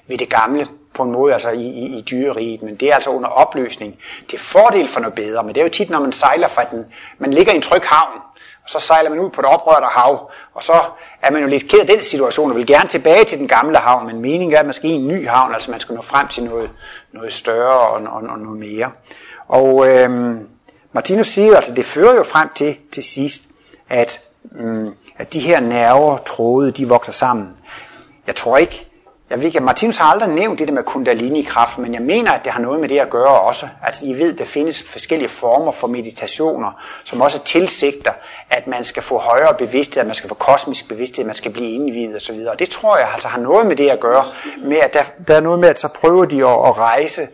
ved det gamle på en måde altså i, i, i dyreriet, men det er altså under opløsning til fordel for noget bedre. Men det er jo tit, når man sejler fra den, man ligger i en tryg havn, og så sejler man ud på et oprørt hav, og så er man jo lidt ked af den situation, og vil gerne tilbage til den gamle havn, men meningen er, at man skal i en ny havn, altså man skal nå frem til noget, noget større og, og, og noget mere. Og øhm, Martinus siger altså, det fører jo frem til til sidst, at, øhm, at de her nerver, tråde, de vokser sammen. Jeg tror ikke, jeg ved ikke, Martinus har aldrig nævnt det der med kundalini-kraft, men jeg mener, at det har noget med det at gøre også. Altså, I ved, der findes forskellige former for meditationer, som også tilsigter, at man skal få højere bevidsthed, at man skal få kosmisk bevidsthed, at man skal blive indvidet osv. Og det tror jeg altså har noget med det at gøre, med at der, der er noget med, at så prøver de at, at rejse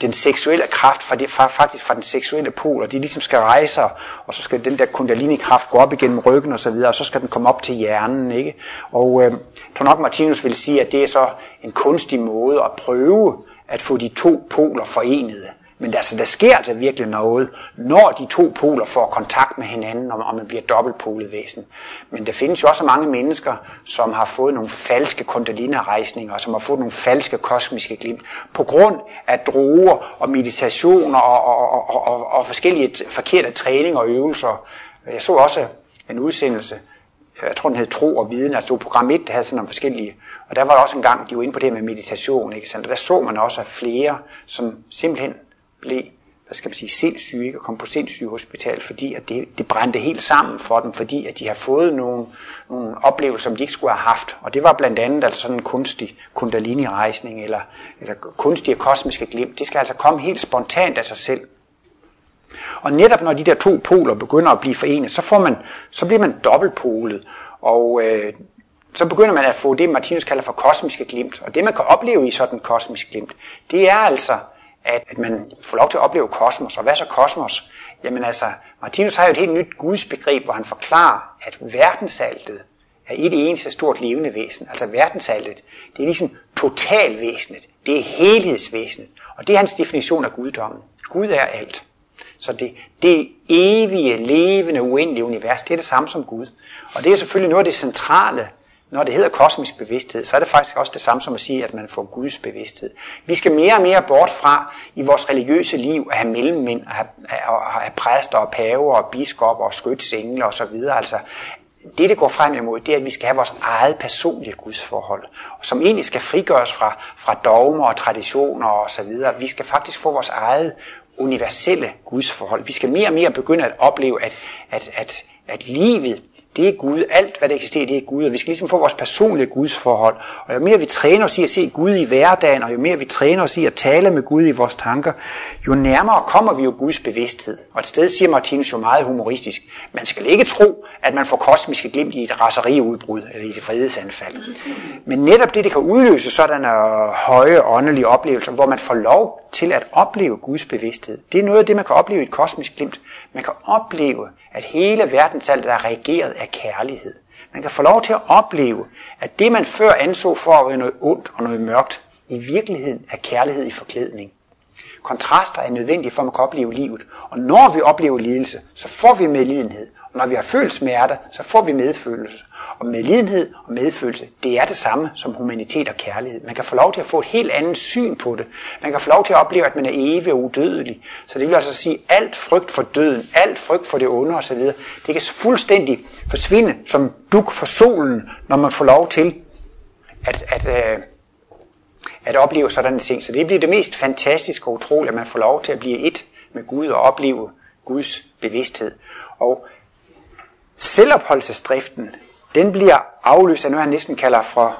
den seksuelle kraft, fra det, fra, faktisk fra den seksuelle pol, og de ligesom skal rejse, og så skal den der kundalini-kraft gå op igennem ryggen og så videre, og så skal den komme op til hjernen, ikke? Og øh, tror nok, Martinus vil sige, at det er så en kunstig måde at prøve at få de to poler forenet. Men altså, der sker altså virkelig noget, når de to poler får kontakt med hinanden, og man bliver dobbeltpolet væsen. Men der findes jo også mange mennesker, som har fået nogle falske kundalina-rejsninger, som har fået nogle falske kosmiske glimt, på grund af droger og meditationer og, og, og, og, og forskellige forkerte træning og øvelser, Jeg så også en udsendelse, jeg tror den hed Tro og Viden, altså det var program 1, der havde sådan nogle forskellige, og der var der også en gang, de var inde på det med meditation, ikke sandt? Og der så man også, at flere, som simpelthen blev hvad skal man sige, sindssyge, ikke? og kom på sindssygehospital, fordi at det, det brændte helt sammen for dem, fordi at de har fået nogle, nogle oplevelser, som de ikke skulle have haft. Og det var blandt andet altså sådan en kunstig kundalini-rejsning, eller, eller kunstige kosmiske glimt. Det skal altså komme helt spontant af sig selv. Og netop når de der to poler begynder at blive forenet, så, får man, så bliver man dobbeltpolet. Og øh, så begynder man at få det, Martinus kalder for kosmiske glimt. Og det, man kan opleve i sådan en kosmisk glimt, det er altså at, at man får lov til at opleve kosmos. Og hvad er så kosmos? Jamen altså, Martinus har jo et helt nyt gudsbegreb, hvor han forklarer, at verdensaltet er et eneste stort levende væsen. Altså verdensaltet, det er ligesom totalvæsenet. Det er helhedsvæsenet. Og det er hans definition af guddommen. Gud er alt. Så det, det evige, levende, uendelige univers, det er det samme som Gud. Og det er selvfølgelig noget af det centrale når det hedder kosmisk bevidsthed, så er det faktisk også det samme som at sige, at man får Guds bevidsthed. Vi skal mere og mere bort fra i vores religiøse liv at have mellemmænd, at have, at have præster og paver og biskopper og skytsengle osv. Altså, det, det går frem imod, det er, at vi skal have vores eget personlige gudsforhold, som egentlig skal frigøres fra, fra dogmer og traditioner osv. Vi skal faktisk få vores eget universelle gudsforhold. Vi skal mere og mere begynde at opleve, at, at, at, at livet det er Gud. Alt, hvad der eksisterer, det er Gud. Og vi skal ligesom få vores personlige gudsforhold. Og jo mere vi træner os i at se Gud i hverdagen, og jo mere vi træner os i at tale med Gud i vores tanker, jo nærmere kommer vi jo Guds bevidsthed. Og et sted siger Martinus jo meget humoristisk, man skal ikke tro, at man får kosmiske glimt i et raseriudbrud eller i et fredesanfald. Men netop det, det kan udløse sådanne høje åndelige oplevelser, hvor man får lov til at opleve Guds bevidsthed. Det er noget af det, man kan opleve i et kosmisk glimt. Man kan opleve, at hele verdensalt er reageret af kærlighed. Man kan få lov til at opleve, at det man før anså for at være noget ondt og noget mørkt, i virkeligheden er kærlighed i forklædning. Kontraster er nødvendige for, at man kan opleve livet. Og når vi oplever lidelse, så får vi medlidenhed. Når vi har følt smerte, så får vi medfølelse. Og medlidenhed og medfølelse, det er det samme som humanitet og kærlighed. Man kan få lov til at få et helt andet syn på det. Man kan få lov til at opleve, at man er evig og udødelig. Så det vil altså sige, at alt frygt for døden, alt frygt for det onde osv., det kan fuldstændig forsvinde som duk for solen, når man får lov til at, at, at, at opleve sådan ting. Så det bliver det mest fantastiske og utrolige, at man får lov til at blive et med Gud og opleve Guds bevidsthed. Og selvopholdelsesdriften, den bliver afløst af noget, han næsten kalder for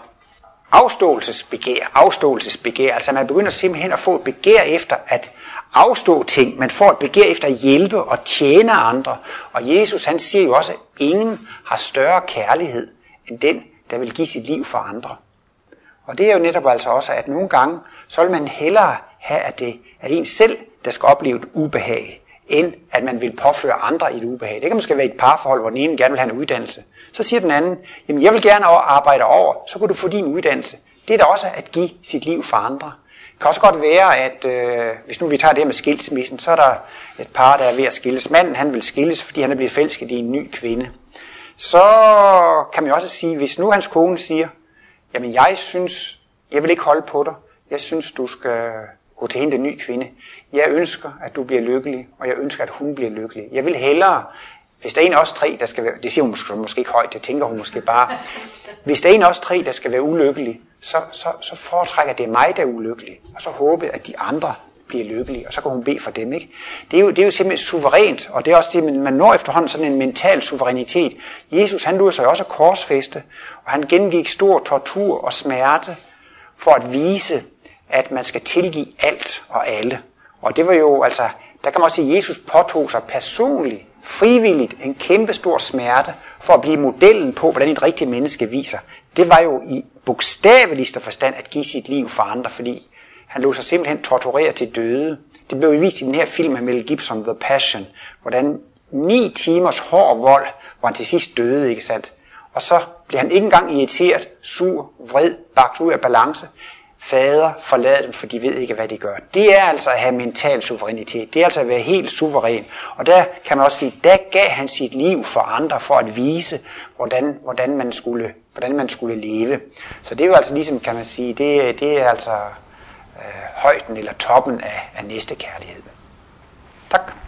afståelsesbegær. Afståelsesbegær. Altså man begynder simpelthen at få et begær efter at afstå ting. Man får et begær efter at hjælpe og tjene andre. Og Jesus han siger jo også, at ingen har større kærlighed end den, der vil give sit liv for andre. Og det er jo netop altså også, at nogle gange, så vil man hellere have, at det er en selv, der skal opleve et ubehag, end at man vil påføre andre et ubehag. Det kan måske være et parforhold, hvor den ene gerne vil have en uddannelse. Så siger den anden, jamen jeg vil gerne arbejde over, så kan du få din uddannelse. Det er da også at give sit liv for andre. Det kan også godt være, at øh, hvis nu vi tager det her med skilsmissen, så er der et par, der er ved at skilles. Manden han vil skilles, fordi han er blevet forelsket i en ny kvinde. Så kan man jo også sige, hvis nu hans kone siger, jamen jeg synes, jeg vil ikke holde på dig. Jeg synes, du skal gå til hende, den nye kvinde. Jeg ønsker, at du bliver lykkelig, og jeg ønsker, at hun bliver lykkelig. Jeg vil hellere, hvis der er en af os tre, der skal være, det siger hun måske, måske ikke højt, det tænker hun måske bare, hvis der er en af os tre, der skal være ulykkelig, så, så, så foretrækker det mig, der er ulykkelig, og så håbe, at de andre bliver lykkelige, og så kan hun bede for dem. Ikke? Det, er jo, det er jo simpelthen suverænt, og det er også det, man når efterhånden sådan en mental suverænitet. Jesus han lod sig også korsfeste, og han gennemgik stor tortur og smerte for at vise, at man skal tilgive alt og alle. Og det var jo altså, der kan man også sige, at Jesus påtog sig personligt, frivilligt, en kæmpe stor smerte for at blive modellen på, hvordan et rigtigt menneske viser. Det var jo i bogstaveligste forstand at give sit liv for andre, fordi han lå sig simpelthen torturere til døde. Det blev vist i den her film af Mel Gibson, The Passion, hvordan ni timers hård vold, hvor han til sidst døde, ikke sandt? Og så blev han ikke engang irriteret, sur, vred, bagt ud af balance. Fader, forlad dem, for de ved ikke, hvad de gør. Det er altså at have mental suverænitet. Det er altså at være helt suveræn. Og der kan man også sige, der gav han sit liv for andre, for at vise, hvordan, hvordan, man, skulle, hvordan man skulle leve. Så det er jo altså ligesom, kan man sige, det, det er altså øh, højden eller toppen af, af næste kærlighed. Tak.